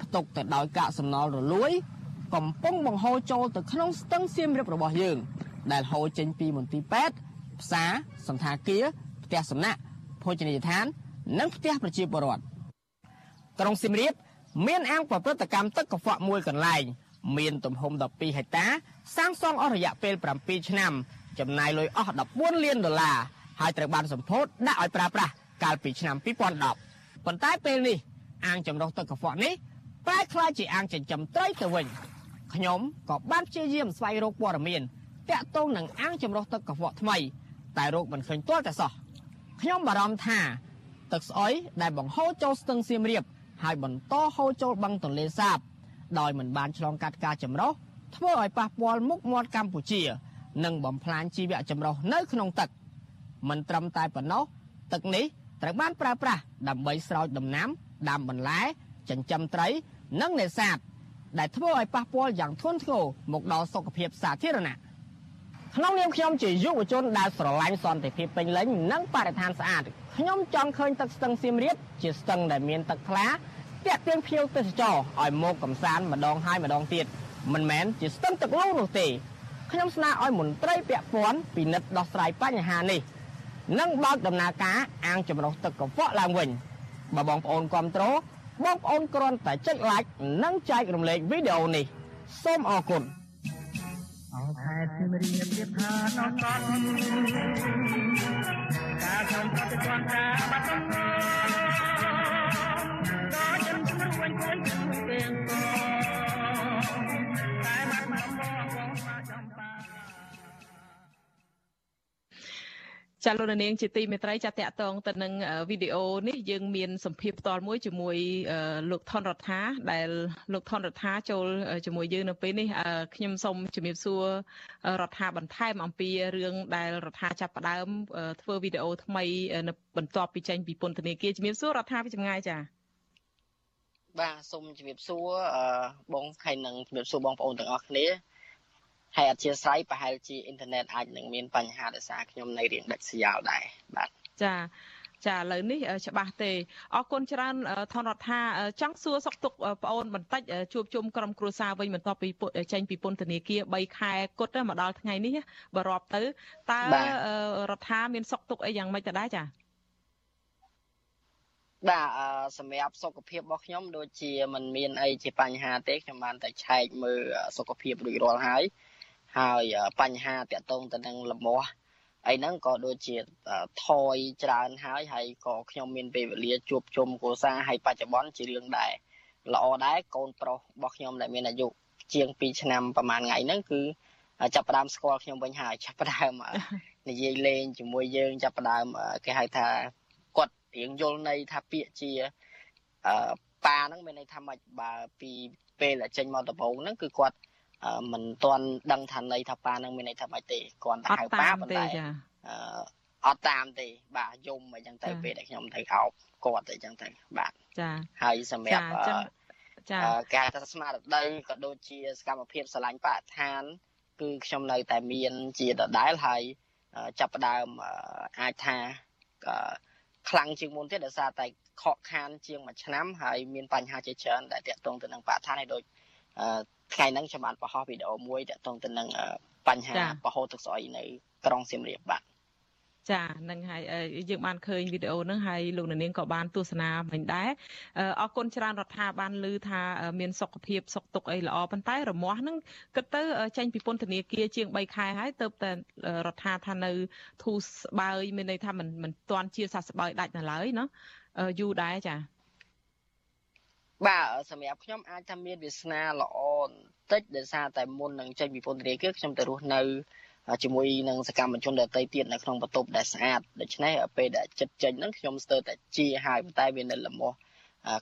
ផ្ទុកទៅដោយកាកសំណល់រលួយ កំពុងបង្ហូរចូលទៅក្នុងស្ទឹងសៀមរាបរបស់យើង ដែលហូរចេញពីមន្ទីរពេទ្យផ្សារសន្តាគារផ្ទះសំណាក់ភោជនីយដ្ឋាន និងផ្ទះប្រជាពលរដ្ឋក្រុងសៀមរាបមានអាងប្រព្រឹត្តកម្មទឹកកខ្វក់មួយកន្លែង មានទំហំ12ហិកតាសាងសង់អស់រយៈពេល7ឆ្នាំចំណាយលុយអស់14លានដុល្លារហើយត្រូវបានសម្ពោធដាក់ឲ្យប្រើប្រាស់កាលពីឆ្នាំ2010ប៉ុន្តែពេលនេះអាងចម្រោះទឹកកខ្វក់នេះប្រែក្លាយជាអាងចិញ្ចឹមត្រីទៅវិញខ្ញុំក៏បានព្យាយាមស្វែងរកព័ត៌មានតាក់ទងនឹងអាងចម្រោះទឹកកខ្វក់ថ្មី តែរកមិនឃើញទាល់តែសោះខ្ញុំបារម្ភថា ទឹកស្អុយដែលបង្ហូរចូលស្ទឹងសៀមរាបហើយបន្តហូរចូលបឹងទន្លេសាប ដោយមិនបានឆ្លងកាត់ការចម្រោះធ្វើឲ្យប៉ះពាល់មុខមាត់កម្ពុជា និងបំផ្លាញជីវៈចម្រុះនៅក្នុងទឹកមិនត្រឹមតែប៉ុណ្ណោះទឹកនេះត្រូវបានប្រើប្រាស់ដើម្បីស្រោចដំណាំដាំបន្លែចិញ្ចឹមត្រី និងនេសាទដែលធ្វើឲ្យប៉ះពាល់យ៉ាងធ្ងន់ធ្ងរមកដល់សុខភាពសាធារណៈក្នុងនាមខ្ញុំជាយុវជនដែលស្រឡាញ់សន្តិភាពពេញលេញនិងបរិស្ថានស្អាតខ្ញុំចង់ឃើញទឹកស្ទឹងសៀមរាបជាស្ទឹងដែលមានទឹកថ្លា ទាក់ទាញភ្ញៀវទេសចរឲ្យមកកំសាន្តម្ដងហើយម្ដងទៀតមិនមែនជាស្ទឹងទឹកលូនោះទេខ្ញុំស្នើឲ្យមន្ត្រីពាក់ព័ន្ធពិនិត្យដោះស្រាយបញ្ហានេះនិងបើកដំណើរការអាងចម្រោះទឹកកខ្វក់ឡើងវិញបើបងប្អូនគ្រប់គ្រងបងប្អូនគ្រាន់តែចុច like និងចែករំលែកវីដេអូនេះសូមអរគុណអរខែសៀមរាបទៀតថាណោះតការខ្ញុំប្រតិបត្តិការបាត់ ចំចាលោកនាងជាទីមេត្រីចាតកតងទៅនឹងវីដេអូនេះយើងមានសម្ភារផ្ទាល់មួយជាមួយលោកថនរដ្ឋាដែលលោកថនរដ្ឋាចូលជាមួយយើងនៅពេលនេះខ្ញុំសូមជំរាបសួររដ្ឋាបន្ថែមអំពីរឿងដែលរដ្ឋាចាប់ផ្ដើមធ្វើវីដេអូថ្មីនៅបន្ទាប់ពីចេញពីពន្ធនាគារជំរាបសួររដ្ឋាពីចម្ងាយចា បាទសូមជំរាបសួរបងហើយនឹងជំរាបសួរបងប្អូនទាំងអស់គ្នាហើយអធិស្ឋានប្រហែលជាអ៊ីនធឺណិតអាចនឹងមានបញ្ហាដោយសារខ្ញុំនៅរៀងដាច់ស្រយាលដែរបាទចាចាឥឡូវនេះច្បាស់ទេអរគុណច្រើនថនរដ្ឋាចង់សួរសុកទុកប្អូនបន្តិចជួបជុំក្រុមគ្រួសារវិញបន្ទាប់ពីចេញពីពន្ធនាគារ3ខែគត់មកដល់ថ្ងៃនេះបើរាប់ទៅតើរដ្ឋាមានសុកទុកអីយ៉ាងម៉េចទៅដែរចា បាទសម្រាប់សុខភាពរបស់ខ្ញុំដូចជាมันមានអីជាបញ្ហាទេខ្ញុំបានតែឆែកមើលសុខភាពរួចរាល់ហើយហើយបញ្ហាតាក់ទងទៅនឹងលមាស់អីហ្នឹងក៏ដូចជាថយច្រើនហើយហើយក៏ខ្ញុំមានពេលវេលាជួបជុំគ្រួសារហើយបច្ចុប្បន្នជារឿងដែរល្អដែរកូនប្រុសរបស់ខ្ញុំដែលមានអាយុជាង2ឆ្នាំប្រហែលថ្ងៃហ្នឹងគឺចាប់ផ្ដើមស្គាល់ខ្ញុំវិញហើយចាប់ផ្ដើមនិយាយលេងជាមួយយើងចាប់ផ្ដើមគេហៅថាគាត់ រៀងយល់ន័យថាពាក្យជាអឺប៉ាហ្នឹងមានន័យថាម៉េចបើពីពេលដែលចេញមកដំបូងហ្នឹងគឺគាត់មិនទាន់ដឹងថាន័យថាប៉ានឹងមានន័យថាម៉េចទេគាត់តែហៅប៉ាប៉ុន្តែអឺអត់តាមទេបាទយំអីចឹងទៅពេលដែលខ្ញុំទៅអោបគាត់អីចឹងទៅបាទចាហើយសម្រាប់ចាការទស្សនៈរដូវក៏ដូចជាសកម្មភាពស្រឡាញ់បរិស្ថាន គឺខ្ញុំនៅតែមានជាដដែលហើយចាប់ផ្ដើមអាចថា ខ្លាំងជាងមុនទៀតដោយសារតែខកខានជាងមួយឆ្នាំហើយមានបញ្ហាជាច្រើនដែលតាក់ទងទៅនឹងបរិស្ថានហើយដូចថ្ងៃហ្នឹងខ្ញុំបានបង្ហោះវីដេអូមួយតាក់ទងទៅនឹងបញ្ហាបរហូតទឹកស្អុយនៅក្រុងសៀមរាបបាទ ចានឹងហើយយើងបានឃើញវីដេអូហ្នឹងហើយលោកនាងក៏បានទស្សនាមិញដែរអរគុណច្រើនរដ្ឋាភិបាលឮថាមានសុខភាពសុខទុក្ខអីល្អប៉ុន្តែរមាស់ហ្នឹងគិតទៅចេញពីពន្ធនាគារជាង3ខែហើយទៅតែរដ្ឋាថានៅធូរស្បើយមានន័យថាមិនមិនទាន់ជាសះស្បើយដាច់នៅឡើយណាយូរដែរចាបាទសម្រាប់ខ្ញុំអាចថាមានវាសនាល្អបន្តិចដោយសារតែមុននឹងចេញពីពន្ធនាគារខ្ញុំទៅរស់នៅ ជាមួយនឹងសកម្មជនដទៃទៀតនៅក្នុងបន្ទប់ដែលស្អាតដូច្នេះពេលដែលចិត្តចេញហ្នឹងខ្ញុំស្ទើរតែជាហើយប៉ុន្តែវានៅលមាស់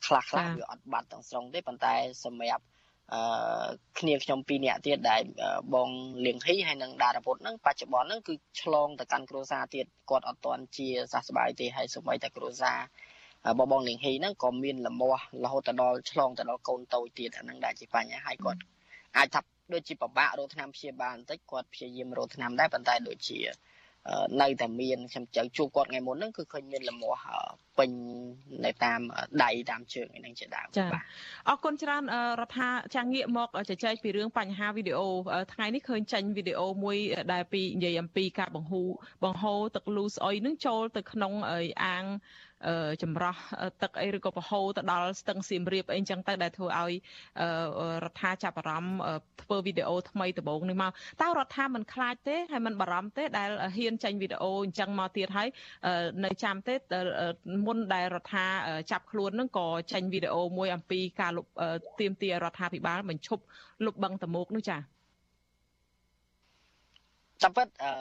ខ្លះខ្លះវាអត់បាត់ទាំងស្រុងទេប៉ុន្តែសម្រាប់អឺគ្នាខ្ញុំពីរនាក់ទៀតដែលបងលៀងហ៊ីហើយនិងដារពុតហ្នឹងបច្ចុប្បន្នហ្នឹងគឺឆ្លងទៅកាន់គ្រួសារទៀតគាត់អត់ទាន់ជាសះស្បើយទេហើយសូម្បីតែគ្រួសារបបងលៀងហ៊ីហ្នឹងក៏មានលមាស់រហូតដល់ឆ្លងទៅដល់កូនតូចទៀតអាហ្នឹងដែលជាបញ្ហាហើយគាត់អាចថា ដូចជាពិបាករកថ្នាំព្យាបាលបន្តិចគាត់ព្យាយាមរកថ្នាំដែរប៉ុន្តែដូចជានៅតែមានខ្ញុំចៅជួបគាត់ថ្ងៃមុនហ្នឹងគឺឃើញមានលមាស់ពេញនៅតាមដៃតាមជើងហ្នឹងជាដើមបាទអរគុណច្រើនរដ្ឋាចាងាកមកជជែកពីរឿងបញ្ហាវីដេអូថ្ងៃនេះឃើញចេញវីដេអូមួយដែលពីនិយាយអំពីការបង្ហូរបង្ហូរទឹកលូស្អុយនឹងចូលទៅក្នុងអាង ចម្រោះទឹកអីឬក៏ប្រហូរទៅដល់ស្ទឹងសៀមរាបអីចឹងទៅដែលធ្វើឲ្យរដ្ឋាចាប់អារម្មណ៍ធ្វើវីដេអូថ្មីដំបូងនេះមកតើរដ្ឋាមិនខ្លាចទេហើយមិនបារម្ភទេដែលហ៊ានចេញវីដេអូអញ្ចឹងមកទៀតហើយនៅចាំទេមុនដែលរដ្ឋាចាប់ខ្លួននឹងក៏ចេញវីដេអូមួយអំពីការលុបទៀមទារដ្ឋាភិបាលបញ្ឈប់លុបបឹងតមោកនោះចា៎តាមពិតអឺ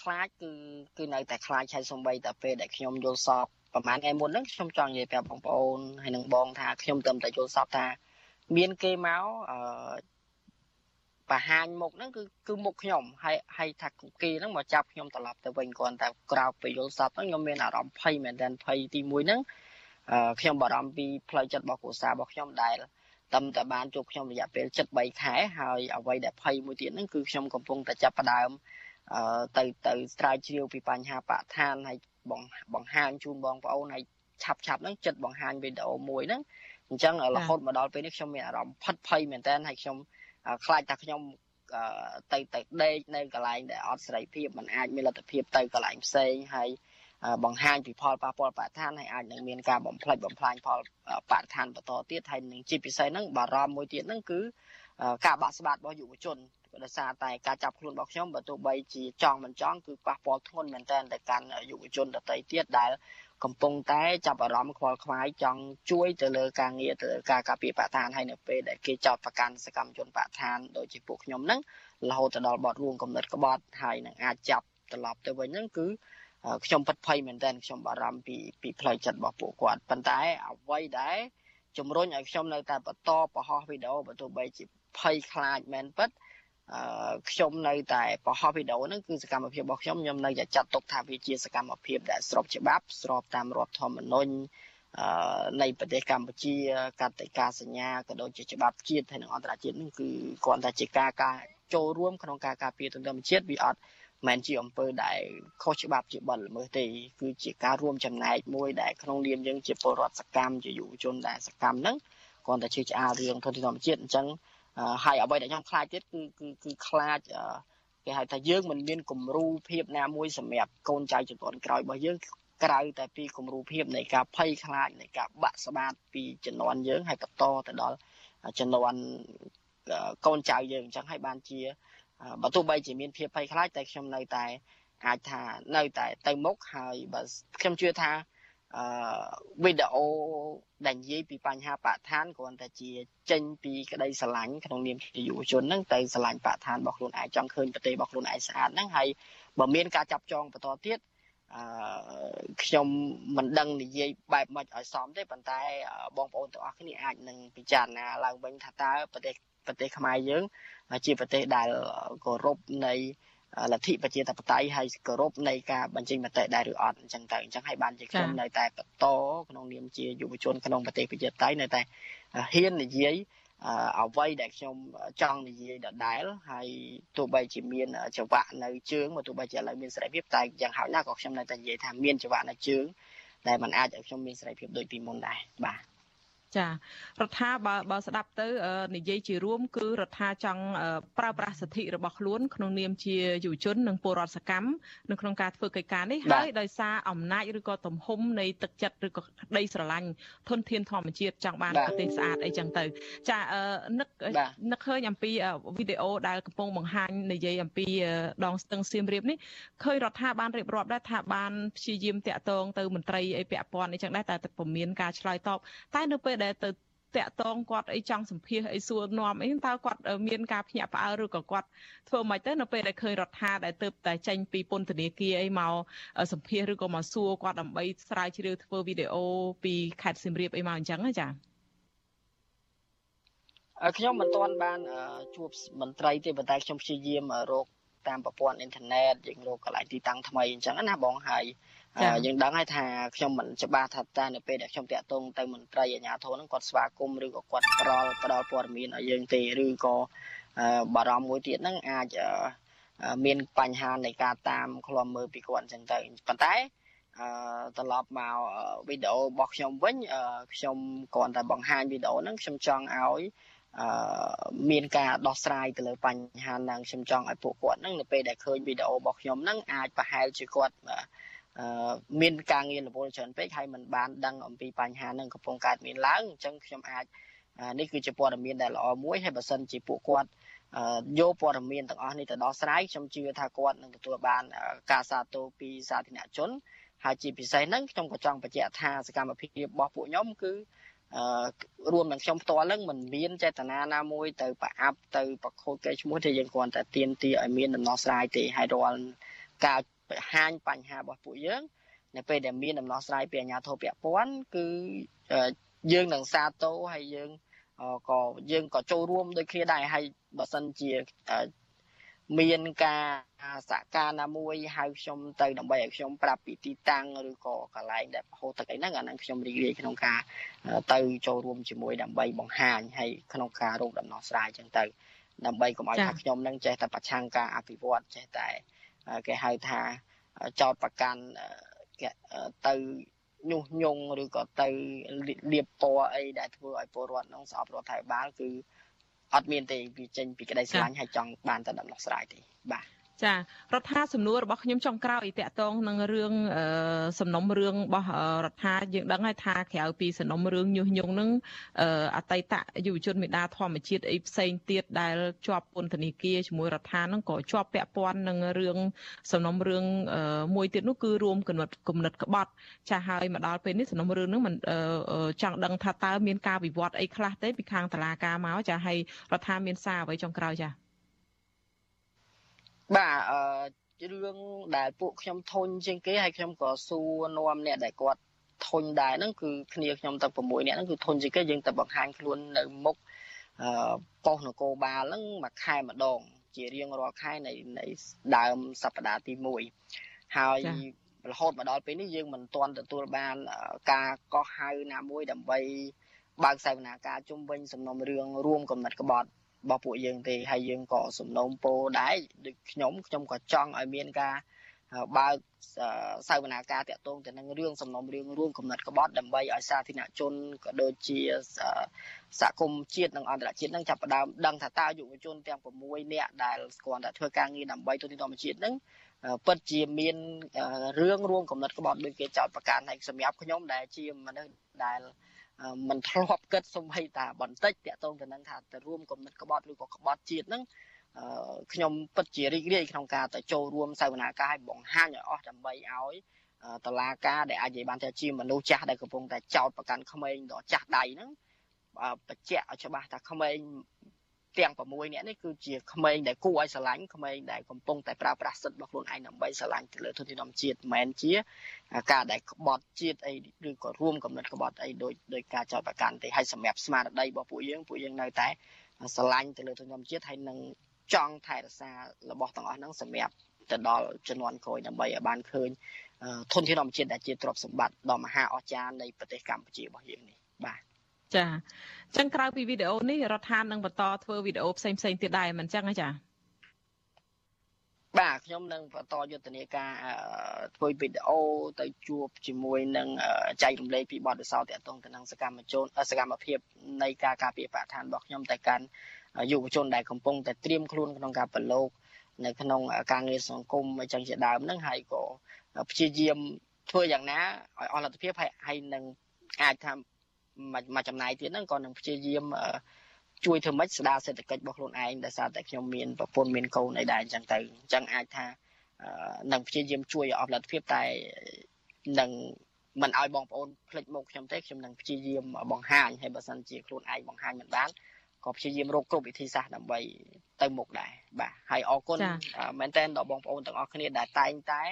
ខ្លាចគឺគឺនៅតែខ្លាចហើយសំបីតែពេលដែលខ្ញុំយល់សពប្រហែលថ្ងៃមុនហ្នឹងខ្ញុំចង់និយាយប្រាប់បងប្អូនហើយនឹងបងថាខ្ញុំទៅតែយល់សពថាមានគេមកអឺបង្ហាញមុខហ្នឹងគឺគឺមុខខ្ញុំហើយហើយថាគេហ្នឹងមកចាប់ខ្ញុំត្រឡប់ទៅវិញគាត់តែក្រោកពេលយល់សពហ្នឹងខ្ញុំមានអារម្មណ៍ភ័យមែនទែនភ័យទី1ហ្នឹងអឺខ្ញុំបារម្ភពីផ្លូវចិត្តរបស់គ្រួសាររបស់ខ្ញុំដែលតាមតែបានជួបខ្ញុំរយៈពេល73ខែហើយអ្វីដែលភ័យមួយទៀតហ្នឹងគឺខ្ញុំកំពុងតែចាប់ផ្ដើមអឺទៅទៅស្រាវជ្រាវពីបញ្ហាបរិស្ថានហើយ បង្ហាញជូនបងប្អូនហើយឆាប់ឆាប់ហ្នឹងចិត្តបង្ហាញវីដេអូមួយហ្នឹងអញ្ចឹងរហូតមកដល់ពេលនេះខ្ញុំមានអារម្មណ៍ផិតភ័យមែនតើហើយខ្ញុំខ្លាចថាខ្ញុំទៅទៅដេកនៅកន្លែងដែលអត់សេរីភាពมันអាចមានលទ្ធភាពទៅកន្លែងផ្សេងហើយបង្ហាញពីផលប៉ះពាល់បរិស្ថានហើយអាចនឹងមានការបំផ្លិចបំផ្លាញផលបរិស្ថានបន្តទៀតហើយនឹងជាពិសេសហ្នឹងបារម្ភមួយទៀតហ្នឹងគឺការបាក់ស្បាតរបស់យុវជន ដោយសារតែការចាប់ខ្លួនរបស់ខ្ញុំបើទោះបីជាចង់មិនចង់គឺប៉ះពាល់ធ្ងន់មែនទែនទៅកាន់យុវជនដទៃទៀតដែលកំពុងតែចាប់អារម្មណ៍ខ្វល់ខ្វាយចង់ជួយទៅលើការងារទៅលើការការពារបរិស្ថានហើយនៅពេលដែលគេចោទប្រកាន់សកម្មជនបរិស្ថានដូចជាពួកខ្ញុំហ្នឹងរហូតទៅដល់បទរួមកំណត់ក្បត់ហើយនឹងអាចចាប់ត្រឡប់ទៅវិញហ្នឹងគឺខ្ញុំពិតភ័យមែនទែនខ្ញុំបារម្ភពីពីផ្លូវចិត្តរបស់ពួកគាត់ប៉ុន្តែអ្វីដែលជំរុញឲ្យខ្ញុំនៅតែបន្តបង្ហោះវីដេអូបើទោះបីជាភ័យខ្លាចមែនពិតអឺ ខ្ញុំនៅតែបង្ហោះវីដេអូហ្នឹងគឺសកម្មភាពរបស់ខ្ញុំខ្ញុំនៅតែចាត់ទុកថាវាជាសកម្មភាពដែលស្របច្បាប់ស្របតាមរដ្ឋធម្មនុញ្ញអឺនៃប្រទេសកម្ពុជាកតិកាសញ្ញាក៏ដូចជាច្បាប់ជាតិហើយនិងអន្តរជាតិនេះគឺគ្រាន់តែជាការការចូលរួមក្នុងការការពារទន្ទឹមជាតិវាអត់មិនជាអំពើដែលខុសច្បាប់ជាបទល្មើសទេគឺជាការរួមចំណែកមួយដែលក្នុងនាមយើងជាពលរដ្ឋសកម្មជាយុវជនដែលសកម្មហ្នឹងគ្រាន់តែជាឆ្អាលរឿងធនធានធម្មជាតិអញ្ចឹង ហើយអ្វីដែលខ្ញុំខ្លាចទៀតគឺគឺគឺខ្លាចគេហៅថាយើងមិនមានគំរូភាពណាមួយសម្រាប់កូនចៅជំនាន់ក្រោយរបស់យើងក្រៅតែពីគំរូភាពនៃការភ័យខ្លាចនៃការបាក់ស្បាតពីជំនាន់យើងហើយបន្តទៅដល់ជំនាន់កូនចៅយើងអញ្ចឹងហើយបានជាបើទោះបីជាមានភាពភ័យខ្លាចតែខ្ញុំនៅតែអាចថានៅតែទៅមុខហើយបើខ្ញុំជឿថា អឺវីដេអូដែលនិយាយពីបញ្ហាបរិស្ថានគ្រាន់តែជាចេញពីក្តីស្រឡាញ់ក្នុងនាមជាយុវជនហ្នឹងទៅស្រឡាញ់បរិស្ថានរបស់ខ្លួនឯងចង់ឃើញប្រទេសរបស់ខ្លួនឯងស្អាតហ្នឹងហើយបើមានការចាប់ចងបន្តទៀតអឺខ្ញុំមិនដឹងនិយាយបែបម៉េចឲ្យសមទេប៉ុន្តែបងប្អូនទាំងអស់គ្នាអាចនឹងពិចារណាឡើងវិញថាតើប្រទេសប្រទេសខ្មែរយើងជាប្រទេសដែលគោរពនៃ លទ្ធិប្រជាធិបតេយ្យហើយគោរពនៃការបញ្ចេញមតិដែរឬអត់អញ្ចឹងទៅអញ្ចឹងហើយបានជាខ្ញុំនៅតែបន្តក្នុងនាមជាយុវជនក្នុងប្រទេសប្រជាធិបតេយ្យនៅតែហ៊ាននិយាយអ្វីដែលខ្ញុំចង់និយាយដដែលហើយទោះបីជាមានចង្វាក់នៅជើងមកទោះបីជាឥឡូវមានសេរីភាពតែយ៉ាងហោចណាស់ក៏ខ្ញុំនៅតែនិយាយថាមានចង្វាក់នៅជើងដែលมันអាចឲ្យខ្ញុំមានសេរីភាពដូចពីមុនដែរបាទ ចារដ្ឋាបើបើស្ដាប់ទៅនិយាយជារួមគឺរដ្ឋាចង់ប្រើប្រាស់សិទ្ធិរបស់ខ្លួនក្នុងនាមជាយុវជននិងពលរដ្ឋសកម្មនៅក្នុងការធ្វើកិច្ចការនេះហើយដោយសារអំណាចឬក៏ទំហំនៃទឹកចិត្តឬក៏ក្តីស្រឡាញ់ធនធានធម្មជាតិចង់បានប្រទេសស្អាតអីចឹងទៅ ចានឹកនឹកឃើញអំពីវីដេអូដែលកំពុងបង្ហាញនិយាយអំពីដងស្ទឹងសៀមរាបនេះឃើញរដ្ឋាបានរៀបរាប់ដែរថាបានព្យាយាមតាក់ទងទៅមន្ត្រីអីពាក់ព័ន្ធអីចឹងដែរតែពុំមានការឆ្លើយតបតែនៅពេលដែលទៅតាក់តងគាត់អីចង់សម្ភាសអីសួរនាំអីតើគាត់មានការភ្ញាក់ផ្អើលឬក៏គាត់ធ្វើមិនទៅនៅពេលដែលឃើញរដ្ឋាដែលទៅតែចេញពីពន្ធនាគារអីមកសម្ភាសឬក៏មកសួរគាត់ដើម្បីស្រាវជ្រាវធ្វើវីដេអូពីខេត្តសៀមរាបអីមកអញ្ចឹងណាចាខ្ញុំមិនទាន់បានជួបមន្ត្រីទេប៉ុន្តែខ្ញុំព្យាយាមរកតាមប្រព័ន្ធអ៊ីនធឺណិតយើងរកកន្លែងទីតាំងថ្មីអញ្ចឹងណាបងហើយ យើងដឹងហើយថាខ្ញុំមិនច្បាស់ថាតើនៅពេលដែលខ្ញុំតាក់ទងទៅមន្ត្រីអាជ្ញាធរហ្នឹងគាត់ស្វាគមន៍ឬក៏គាត់ផ្ដល់ផ្ដល់ព័ត៌មានឲ្យយើងទេឬក៏បារម្ភមួយទៀតហ្នឹងអាចមានបញ្ហានៃការតាមឃ្លាំមើលពីគាត់អញ្ចឹងទៅប៉ុន្តែអឺត្រឡប់មកវីដេអូរបស់ខ្ញុំវិញខ្ញុំគ្រាន់តែបង្ហាញវីដេអូហ្នឹងខ្ញុំចង់ឲ្យអឺមានការដោះស្រាយទៅលើបញ្ហាហ្នឹងខ្ញុំចង់ឲ្យពួកគាត់ហ្នឹងនៅពេលដែលឃើញវីដេអូរបស់ខ្ញុំហ្នឹងអាចប្រហែលជាគាត់ មានការងាររវល់ច្រើនពេកហើយมันបានដឹងអំពីបញ្ហានឹងកំពុងកើតមានឡើងអញ្ចឹងខ្ញុំអាចនេះគឺជាព័ត៌មានដែលល្អមួយហើយបើសិនជាពួកគាត់យកព័ត៌មានទាំងអស់នេះទៅដោះស្រាយខ្ញុំជឿថាគាត់នឹងទទួលបានការសាទរពីសាធារណជនហើយជាពិសេសហ្នឹងខ្ញុំក៏ចង់បញ្ជាក់ថាសកម្មភាពរបស់ពួកខ្ញុំគឺអឺរួមនឹងខ្ញុំផ្ទាល់នឹងមិនមានចេតនាណាមួយទៅប្រអាប់ទៅប្រខូចកេរឈ្មោះទេយើងគ្រាន់តែទៀមទីឲ្យមានដំណោះស្រាយទេហើយរាល់ការ បង្ហាញបញ្ហារបស់ពួកយើង នៅពេលដែលមានដំណោះស្រាយពីអាជ្ញាធរពាក់ព័ន្ធគឺយើងនឹងសាទរហើយយើងក៏យើងក៏ចូលរួមដូចគ្នាដែរហើយបើសិនជាមានការសកម្មណាមួយហៅខ្ញុំទៅដើម្បីឲ្យខ្ញុំប្រាប់ពីទីតាំងឬក៏កន្លែងដែលហូរទឹកអីហ្នឹងអាហ្នឹងខ្ញុំរីករាយក្នុងការទៅចូលរួមជាមួយដើម្បីបង្ហាញហើយក្នុងការរកដំណោះស្រាយចឹងទៅដើម្បីកុំឲ្យថាខ្ញុំនឹងចេះតែប្រឆាំងការអភិវឌ្ឍចេះតែ គេហៅថាចោតប្រកាន់ទៅញុះញង់ឬក៏ទៅលៀបពណ៌អីដែលធ្វើឲ្យពលរដ្ឋក្នុងស្អប់រដ្ឋាភិបាលគឺអត់មានទេវាចេញពីក្តីស្រឡាញ់ហើយចង់បានតែដំណោះស្រាយទេបាទ ចារដ្ឋាសំណួររបស់ខ្ញុំចុងក្រោយតកតងនឹងរឿងសំណុំរឿងរបស់រដ្ឋាយើងដឹងហើយថាក្រៅពីសំណុំរឿងញុះញង់នឹងអតីតយុវជនមេដាធម្មជាតិអីផ្សេងទៀតដែលជាប់ពន្ធនាគារជាមួយរដ្ឋានឹងក៏ជាប់ពាក់ព័ន្ធនឹងរឿងសំណុំរឿងមួយទៀតនោះគឺរួមគណិតគំនិតក្បត់ចាហើយមកដល់ពេលនេះសំណុំរឿងនឹងមិនចង់ដឹងថាតើមានការវិវត្តអីខ្លះទេពីខាងតុលាការមកចាហើយរដ្ឋាមានសារអ្វីចុងក្រោយចា បាទអឺរឿងដែលពួកខ្ញុំធុញជាងគេហើយខ្ញុំក៏សួរនាំអ្នកដែលគាត់ធុញដែរហ្នឹងគឺគ្នាខ្ញុំទាំង6នាក់ហ្នឹងគឺធុញជាងគេយើងទៅបង្ហាញខ្លួននៅមុខអឺប៉ុស្តិ៍នគរបាលហ្នឹងមួយខែម្ដង ជារៀងរាល់ខែនៃនៃដើមសប្តាហ៍ទី1ហើយរហូតមកដល់ពេលនេះយើងមិនទាន់ទទួលបានការកោះហៅណាមួយដើម្បីបើកសវនាការជុំវិញសំណុំរឿងរួមកំណត់ក្បត់ របស់ពួកយើងទេហើយយើងក៏សំណូមពរដែរដូចខ្ញុំខ្ញុំក៏ចង់ឲ្យមានការបើកសាវនាការតាក់ទងទៅនឹងរឿងសំណុំរឿងរួមកំណត់ក្បត់ដើម្បីឲ្យសាធារណជនក៏ដូចជាសហគមន៍ជាតិនិងអន្តរជាតិនឹងចាប់ផ្ដើមដឹងថាតើយុវជនទាំង6នាក់ដែលស្គាល់តែធ្វើការងារដើម្បីទូទាត់ធម្មជាតិនឹងពិតជាមានរឿងរួមកំណត់ក្បត់ដូចគេចោទប្រកាន់ហើយសម្រាប់ខ្ញុំដែលជាមនុស្សដែល មិនធ្លាប់គិតសំបីតាបន្តិចតាក់ទងទៅនឹងថាទៅរួមកំណត់ក្បត់ឬក៏ក្បត់ជាតិហ្នឹងខ្ញុំពិតជារីករាយក្នុងការទៅចូលរួមសវនាការឲ្យបង្ហាញឲ្យអស់ដើម្បីឲ្យតឡាការដែលអាចនិយាយបានថាជាមនុស្សចាស់ដែលកំពុងតែចោតប្រកាន់ក្មេងដល់ចាស់ដៃហ្នឹងបញ្ជាក់ឲ្យច្បាស់ថាក្មេង ទាំង6នាក់នេះគឺជាក្មេងដែលគួរឲ្យស្រឡាញ់ក្មេងដែលកំពុងតែប្រើប្រាស់សិទ្ធិរបស់ខ្លួនឯងដើម្បីស្រឡាញ់ទៅលើធនធានធម្មជាតិមិនមែនជាការដែលក្បត់ជាតិអីឬក៏រួមកំណត់ក្បត់អីដោយដោយការចោទប្រកាន់ទេហើយសម្រាប់ស្មារតីរបស់ពួកយើងពួកយើងនៅតែស្រឡាញ់ទៅលើធនធានធម្មជាតិហើយនឹងចង់ថែរក្សារបស់ទាំងអស់ហ្នឹងសម្រាប់ទៅដល់ជំនាន់ក្រោយដើម្បីឲ្យបានឃើញធនធានធម្មជាតិដែលជាទ្រព្យសម្បត្តិដ៏មហាអស្ចារ្យនៃប្រទេសកម្ពុជារបស់យើងនេះបាទ ចាចឹងក្រៅពីវីដេអូនេះរដ្ឋាភិបាលនឹងបន្តធ្វើវីដេអូផ្សេងផ្សេងទៀតដែរមិនចឹងទេចាបាទខ្ញុំនឹងបន្តយុទ្ធនាការធ្វើវីដេអូទៅជួបជាមួយនឹងចែករំលែកពីបទពិសោធន៍តាក់ទងទៅនឹងសកម្មជនសកម្មភាពនៃការការពារបរិស្ថានរបស់ខ្ញុំទៅកាន់យុវជនដែលកំពុងតែត្រៀមខ្លួនក្នុងការប្រឡូកនៅក្នុងការងារសង្គមអញ្ចឹងជាដើមហ្នឹងហើយក៏ព្យាយាមធ្វើយ៉ាងណាឲ្យអស់លទ្ធភាពហើយនឹងអាចថា មួយចំណាយទៀតហ្នឹងក៏នឹងព្យាយាមជួយធ្វើម៉េចស្ដារសេដ្ឋកិច្ចរបស់ខ្លួនឯងដោយសារតែខ្ញុំមានប្រពន្ធមានកូនអីដែរអញ្ចឹងទៅអញ្ចឹងអាចថានឹងព្យាយាមជួយអស់លទ្ធភាពតែនឹងមិនឲ្យបងប្អូនភ្លេចមុខខ្ញុំទេខ្ញុំនឹងព្យាយាមបង្ហាញហើយបើសិនជាខ្លួនឯងបង្ហាញមិនបានក៏ព្យាយាមរកគ្រប់វិធីសាស្ត្រដើម្បីទៅមុខដែរបាទហើយអរគុណមែនតើដល់បងប្អូនទាំងអស់គ្នាដែលតែងតែ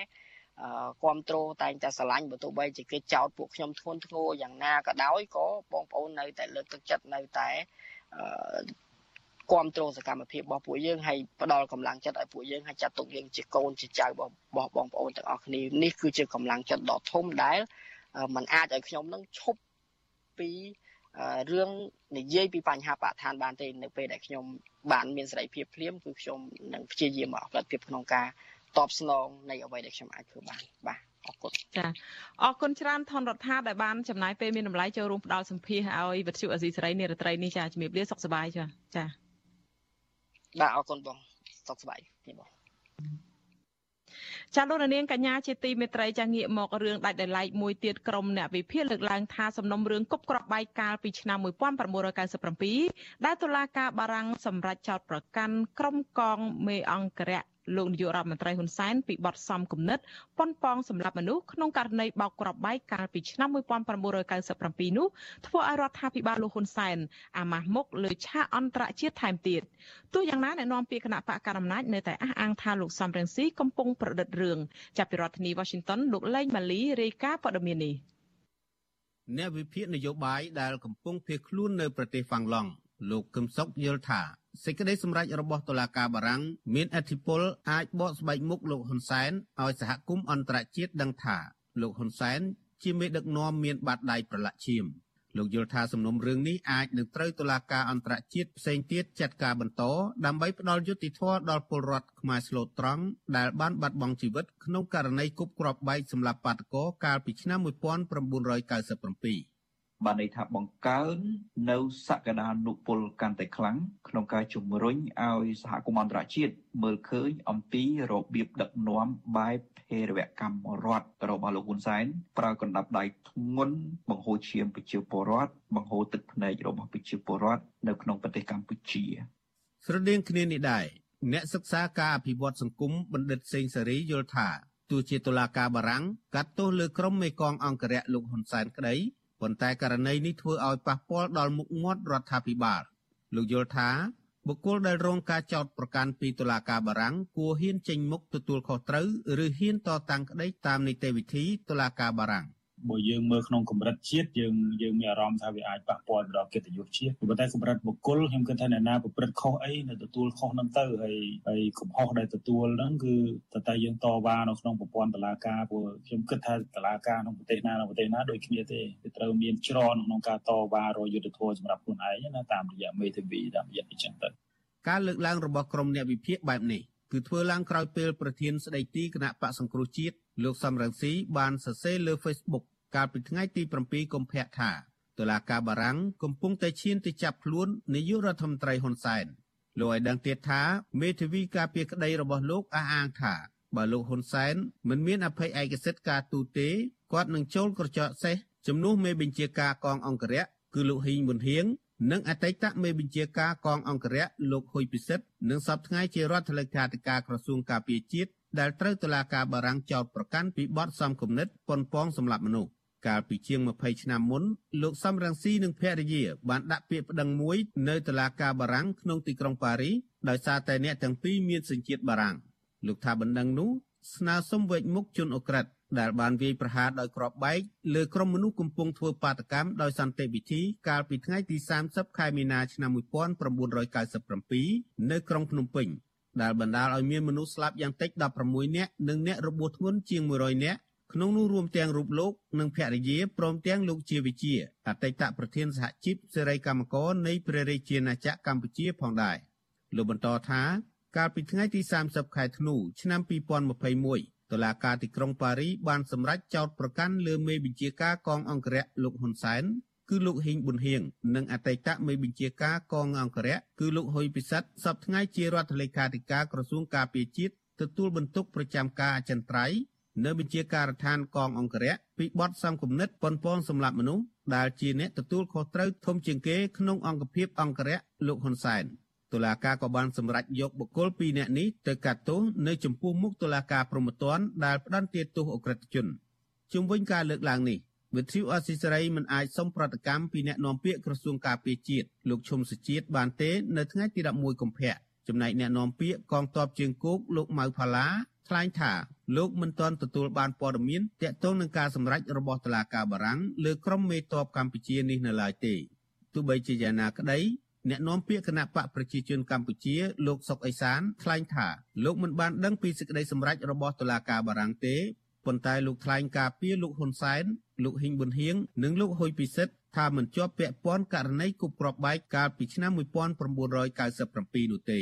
គ្រប់គ្រងតែងតែស្រឡាញ់បើទោះបីជាគេចោទពួកខ្ញុំធ្ងន់ធ្ងរយ៉ាងណាក៏ដោយក៏បងប្អូននៅតែលើកទឹកចិត្តនៅតែគ្រប់គ្រងសកម្មភាពរបស់ពួកយើងហើយផ្ដល់កម្លាំងចិត្តឲ្យពួកយើងហើយចាត់ទុកយើងជាកូនជាចៅរបស់បងប្អូនទាំងអស់គ្នានេះគឺជាកម្លាំងចិត្តដ៏ធំដែលมันអាចឲ្យខ្ញុំនឹងឈប់ពីរឿងនិយាយពីបញ្ហាបរិស្ថានបានទេនៅពេលដែលខ្ញុំបានមានសេរីភាពភ្លាមគឺខ្ញុំនឹងព្យាយាមអត់ភាពក្នុងការ តបស្នងនៃអ្វីដែលខ្ញុំអាចធ្វើបានបាទអរគុណចាអរគុណច្រើនថនរដ្ឋាដែលបានចំណាយពេលមានតម្លៃចូលរួមផ្ដល់សម្ភារឲ្យវិទ្យុអេស៊ីសេរីនារីត្រីនេះចាជំរាបលាសុខសប្បាយចាចាបាទអរគុណបងសុខសប្បាយនេះបងចាលោកនាងកញ្ញាជាទីមេត្រីចាងាកមករឿងដាច់ដោយឡែកមួយទៀតក្រុមអ្នកវិភាគលើកឡើងថាសំណុំរឿងគប់ក្របបែកកាលពីឆ្នាំ1997ដែលតុលាការបារាំងសម្រេចចោទប្រកាន់ក្រុមកងមេអង្គរៈ លោកនាយករដ្ឋមន្ត្រីហ៊ុនសែនពីបទសំគំនិតប៉ុនប៉ងសម្រាប់មនុស្សក្នុងករណីបោកក្របបែកកាលពីឆ្នាំ1997នោះធ្វើឲ្យរដ្ឋាភិបាលលោកហ៊ុនសែនអាម៉ាស់មុខលើឆាកអន្តរជាតិថែមទៀតទោះយ៉ាងណាអ្នកនាំពាក្យគណៈបកកណ្ដាលអំណាចនៅតែអះអាងថាលោកសំរងស៊ីកំពុងប្រឌិតរឿងចាប់ពីរដ្ឋធានី Washington លោកលេងម៉ាលីរាយការណ៍ព័ត៌មាននេះអ្នកវិភាគនយោបាយដែលកំពុងភៀសខ្លួននៅប្រទេសហ្វាំងឡង់លោកកឹមសុខយល់ថា សេចក្តីសម្រេចរបស់តុលាការបារាំងមានអធិបុលអាចបកស្បែកមុខលោកហ៊ុនសែនឲ្យសហគមន៍អន្តរជាតិដឹងថាលោកហ៊ុនសែនជាមេដឹកនាំមានបាតដៃប្រឡាក់ឈាមលោកយល់ថាសំណុំរឿងនេះអាចនឹងត្រូវតុលាការអន្តរជាតិផ្សេងទៀតចាត់ការបន្តដើម្បីផ្ដល់យុត្តិធម៌ដល់ពលរដ្ឋខ្មែរស្លូតត្រង់ដែលបានបាត់បង់ជីវិតក្នុងករណីគប់គ្រាប់បែកសម្រាប់បាតកោកាលពីឆ្នាំ1997 បានន័យថាបង្កើននៅសក្តានុពលកាន់តែខ្លាំងក្នុងការជំរុញឲ្យសហគមន៍អន្តរជាតិមើលឃើញអំពីរបៀបដឹកនាំបែបភេរវកម្មរដ្ឋរបស់លោកហ៊ុនសែនប្រើកណ្ដាប់ដៃធ្ងន់បង្ហូរឈាមប្រជាពលរដ្ឋបង្ហូរទឹកភ្នែករបស់ប្រជាពលរដ្ឋនៅក្នុងប្រទេសកម្ពុជា ស្រដៀងគ្នានេះដែរអ្នកសិក្សាការអភិវឌ្ឍសង្គមបណ្ឌិតសេងសេរីយល់ថាទោះជាតុលាការបារាំងកាត់ទោសលើក្រុមមេកងអង្គរៈលោកហ៊ុនសែនក្តី ប៉ុន្តែករណីនេះធ្វើឲ្យប៉ះពាល់ដល់មុខមាត់រដ្ឋាភិបាលលោកយល់ថាបុគ្គលដែលរងការចោទប្រកាន់ពីតុលាការបារាំងគួរហ៊ានចេញមុខទទួលខុសត្រូវឬហ៊ានតតាំងក្តីតាមនីតិវិធីតុលាការបារាំង បើយើងមើលក្នុងកម្រិតជាតិយើងយើងមានអារម្មណ៍ថាវាអាចប៉ះពាល់ដល់កិត្តិយសជាតិប៉ុន្តែកម្រិតបុគ្គលខ្ញុំគិតថាអ្នកណាប្រព្រឹត្តខុសអីនៅទទួលខុសហ្នឹងទៅហើយហើយកំហុសដែលទទួលហ្នឹងគឺតើតើយើងតវ៉ានៅក្នុងប្រព័ន្ធតុលាការព្រោះខ្ញុំគិតថាតុលាការក្នុងប្រទេសណានៅប្រទេសណាដូចគ្នាទេវាត្រូវមានច្រនក្នុងការតវ៉ារយុទ្ធធម៌សម្រាប់ខ្លួនឯងណាតាមរយៈមេធាវីតាមរយៈអញ្ចឹងទៅការលើកឡើងរបស់ក្រុមអ្នកវិភាគបែបនេះគឺធ្វើឡើងក្រោយពេលប្រធានស្ដីទីគណៈបកសង្គ្រោះជាតិលោកសំរងស៊ីបានសរសេរលើ Facebook កាលពីថ្ងៃទី7កុម្ភៈថាតុលាការបារាំងកំពុងតែឈានទៅចាប់ខ្លួននាយករដ្ឋមន្ត្រីហ៊ុនសែនលោកឲ្យដឹងទៀតថាមេធាវីការពារក្តីរបស់លោកអះអាងថាបើលោកហ៊ុនសែនមិនមានអភ័យឯកសិទ្ធិការទូទេគាត់នឹងចូលក្រចកសេះជំនួសមេបញ្ជាការកងអង្គរៈគឺលោកហ៊ីងប៊ុនហៀងនិងអតីតមេបញ្ជាការកងអង្គរៈលោកហ៊ុយពិសិដ្ឋនិងសពថ្ងៃជារដ្ឋលេខាធិការក្រសួងការពារជាតិដែលត្រូវតុលាការបារាំងចោទប្រកាន់ពីបទសំគំនិតប៉ុនប៉ងសម្លាប់មនុស្ស កាលពីជាង20ឆ្នាំមុនលោកសំរងស៊ីនិងភរិយាបានដាក់ពាក្យប្តឹងមួយនៅតុលាការបារាំងក្នុងទីក្រុងប៉ារីសដោយសារតែអ្នកទាំងពីរមានសញ្ជាតិបារាំងលោកថាបណ្ដឹងនោះស្នើសុំវេចមុខជនអូក្រិតដែលបានវាយប្រហារដោយគ្រាប់បែកលើក្រុមមនុស្សកំពុងធ្វើបាតកម្មដោយសន្តិវិធីកាលពីថ្ងៃទី30ខែមីនាឆ្នាំ1997នៅក្រុងភ្នំពេញដែលបណ្ដាលឲ្យមានមនុស្សស្លាប់យ៉ាងតិច16នាក់និងអ្នករបួសធ្ងន់ជាង100នាក់ ក្នុងនោះរួមទាំងរូបលោកនិងភរិយាព្រមទាំងលោកជាវិជាអតីតប្រធានសហជីពសេរីកម្មករនៃព្រះរាជាណាចក្រកម្ពុជាផងដែរលោកបន្តថាកាលពីថ្ងៃទី30ខែធ្នូឆ្នាំ2021តុលាការទីក្រុងប៉ារីបានសម្រេចចោទប្រកាន់លើមេបញ្ជាការកងអង្គរៈលោកហ៊ុនសែនគឺលោកហ៊ីងប៊ុនហៀងនិងអតីតមេបញ្ជាការកងអង្គរៈគឺលោកហ៊ុយពិសិដ្ឋសពថ្ងៃជារដ្ឋលេខាធិការក្រសួងការពារជាតិទទួលបន្ទុកប្រចាំការអចិន្ត្រៃយ៍ នៅបញ្ជាការដ្ឋានកងអង្គរៈពីបទសំគំនិតប៉ុនប៉ងសម្រាប់មនុស្សដែលជាអ្នកទទួលខុសត្រូវធំជាងគេក្នុងអង្គភាពអង្គរៈលោកហ៊ុនសែនតុលាការក៏បានសម្រេចយកបុគ្គល2នាក់នេះទៅកាត់ទោសនៅចំពោះមុខតុលាការព្រហ្មទណ្ឌដែលផ្តន្ទាទោសអក្រិតជនជុំវិញការលើកឡើងនេះវិទ្យុអស៊ីសេរីមិនអាចសុំប្រតិកម្មពីអ្នកនាំពាក្យក្រសួងការពារជាតិលោកឈុំសុជាតិបានទេ នៅថ្ងៃទី11កុម្ភៈចំណែកអ្នកនាំពាក្យកងទ័ពជើងគោកលោកម៉ៅផាឡា ថ្លែងថាលោកមិនទាន់ទទួលបានព័ត៌មានទាក់ទងនឹងការសម្រេចរបស់តុលាការបារាំងលើក្រុមមេតបកម្ពុជានេះនៅឡើយទេទោះបីជាយ៉ាងណាក្តីអ្នកនាំពាក្យគណៈបកប្រជាជនកម្ពុជា លោកសុកអេសានថ្លែងថាលោកមិនបានដឹងពីសេចក្តីសម្រេចរបស់តុលាការបារាំងទេប៉ុន្តែលោកថ្លែងការពីលោកហ៊ុនសែនលោកហ៊ីងប៊ុនហៀងនិងលោកហ៊ុយពិសិដ្ឋថាមិនជាប់ពាក់ព័ន្ធករណីគប់គ្រាប់បែកកាលពីឆ្នាំ1997នោះទេ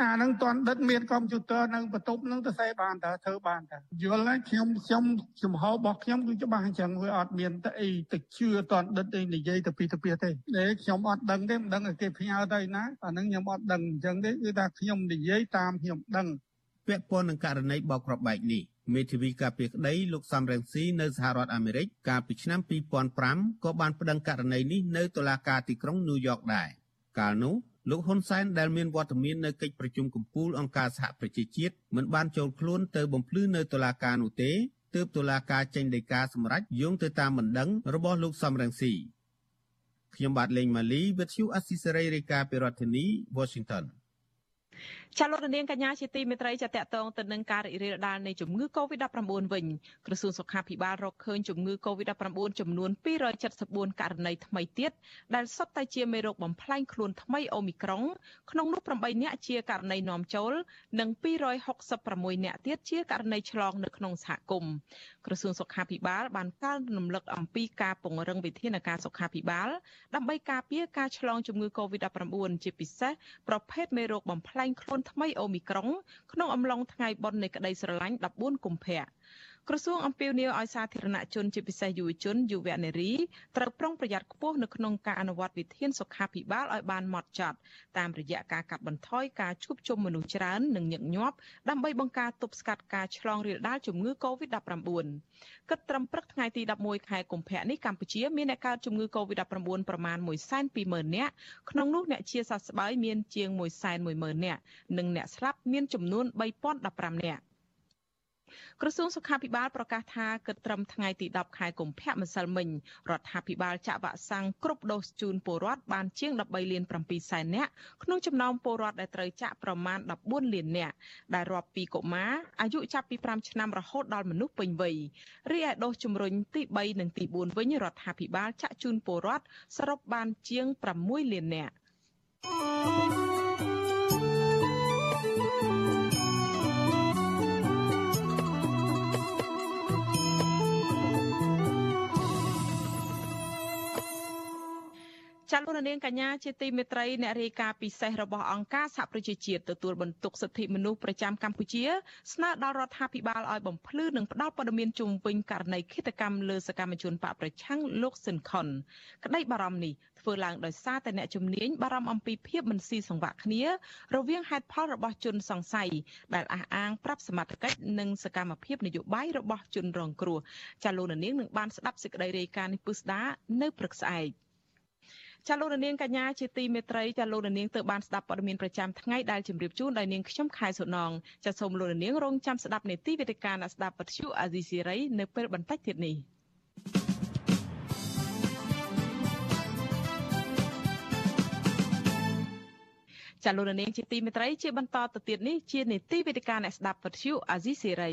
អានឹងតន់ដិតមានកុំព្យូទ័រនៅបន្ទប់នឹងទៅសេបានតើធ្វើបានតើយល់ហើយខ្ញុំខ្ញុំចំហរបស់ខ្ញុំគឺច្បាស់អញ្ចឹងវាអត់មានទៅអីទៅជឿតន់ដិតអីនិយាយទៅពីទៅពីទេតែខ្ញុំអត់ដឹងទេមិនដឹងឲ្យគេផ្ញើទៅណាអានឹងខ្ញុំអត់ដឹងអញ្ចឹងទេគឺថាខ្ញុំនិយាយតាមខ្ញុំដឹងពាក់ព័ន្ធនឹងករណីបោកគ្រាប់បែកនេះមេធាវីការពារក្តីលោកសំរងស៊ីនៅសហរដ្ឋអាមេរិកកាលពីឆ្នាំ2005ក៏បានប្តឹងករណីនេះនៅតុលាការទីក្រុងញូវយ៉កដែរកាលនោះ លោកហ៊ុនសែនដែលមានវត្តមាននៅកិច្ចប្រជុំកំពូលអង្គការសហប្រជាជាតិមិនបានចូលខ្លួនទៅបំភ្លឺនៅតុលាការនោះទេទើបតុលាការចេញដីកាសម្រេចយោងទៅតាមបណ្ដឹងរបស់លោកសំរងស៊ីខ្ញុំបាទលេងម៉ាលីវិទ្យុអស៊ីសេរីរាយការណ៍ពីរដ្ឋធានី Washington ចាលោកនាងកញ្ញាជាទីមេត្រីចាតកតងទៅនឹងការរីករាលដាលនៃជំងឺ Covid-19 វិញក្រសួងសុខាភិបាលរកឃើញជំងឺ Covid-19 ចំនួន274ករណីថ្មីទៀតដែលសុទ្ធតែជាមេរោគបំផ្លែងខ្លួនថ្មីអូមីក្រុងក្នុងនោះ8នាក់ជាករណីនាំចូលនិង266នាក់ទៀតជាករណីឆ្លងនៅក្នុងសហគមន៍ក្រសួងសុខាភិបាលបានកាលរំលឹកអំពីការពង្រឹងវិធានការសុខាភិបាលដើម្បីការពារការឆ្លងជំងឺ Covid-19 ជាពិសេសប្រភេទមេរោគបំផ្លែងខ្លួនថ្មីអូមីក្រុងក្នុងអំឡុងថ្ងៃបុណ្យនៃក្តីស្រឡាញ់14កុម្ភៈ ក្រសួងអំពាវនាវឲ្យសាធារណជនជាពិសេសយុវជនយុវនារីត្រូវប្រុងប្រយ័ត្នខ្ពស់នៅក្នុងការអនុវត្តវិធានសុខាភិបាលឲ្យបានម៉ត់ចត់តាមរយៈការកាត់បន្ថយការជួបជុំមនុស្សច្រើននិងញឹកញាប់ដើម្បីបង្ការទប់ស្កាត់ការឆ្លងរាលដាលជំងឺ Covid-19 គិតត្រឹមព្រឹកថ្ងៃទី11ខែកុម្ភៈនេះកម្ពុជាមានអ្នកកើតជំងឺ Covid-19 ប្រមាណ120,000នាក់ក្នុងនោះអ្នកជាសះស្បើយមានជាង110,000នាក់និងអ្នកស្លាប់មានចំនួន3015នាក់ ក្រសួងសុខាភិបាលប្រកាសថាគិតត្រឹមថ្ងៃទី10ខែកុម្ភៈម្សិលមិញរដ្ឋាភិបាលចាក់វ៉ាក់សាំងគ្រប់ដូសជូនពលរដ្ឋបានជាង13លាន7សែននាក់ក្នុងចំណោមពលរដ្ឋដែលត្រូវចាក់ប្រមាណ14លាននាក់ដែលរាប់ពីកុមារអាយុចាប់ពី5ឆ្នាំរហូតដល់មនុស្សពេញវ័យរីឯដូសជំរុញទី3និងទី4វិញរដ្ឋាភិបាលចាក់ជូនពលរដ្ឋសរុបបានជាង6លាននាក់ thank you ចចាលោកនាងកញ្ញាជាទីមេត្រីអ្នករាយការណ៍ពិសេសរបស់អង្គការសហប្រជាជាតិទទួលបន្ទុកសិទ្ធិមនុស្សប្រចាំកម្ពុជាស្នើដល់រដ្ឋាភិបាលឲ្យបំភ្លឺនិងផ្ដល់ព័ត៌មានជុំវិញករណីឃាតកម្មលើសកម្មជនបកប្រឆាំងលោកស៊ិនខុនក្តីបារម្ភនេះធ្វើឡើងដោយសារតែអ្នកជំនាញបារម្ភអំពីភាពមិនស៊ីសង្វាក់គ្នា រវាងហេតុផលរបស់ជនសង្ស័យដែលអះអាងប្រាប់សមត្ថកិច្ចនិងសកម្មភាពនយោបាយរបស់ជនរងគ្រោះចាលោកនាងនឹងបានស្ដាប់សេចក្តីរាយការណ៍នេះពឹស្ដានៅព្រឹកស្អែក ចាលោករនាងកញ្ញាជាទីមេត្រីចាលោករនាងទៅបានស្ដាប់ព័ត៌មានប្រចាំថ្ងៃដែលជម្រាបជូនដោយនាងខ្ញុំខែសុណងចាសូមលោករនាងរងចាំស្ដាប់នេតិវេទិកាអ្នកស្ដាប់ពទ្យុអាស៊ីសេរីនៅពេលបន្តិចទៀតនេះចាលោករនាងជាទីមេត្រីជាបន្តទៅទៀតនេះជានេតិវេទិកាអ្នកស្ដាប់ពទ្យុអាស៊ីសេរី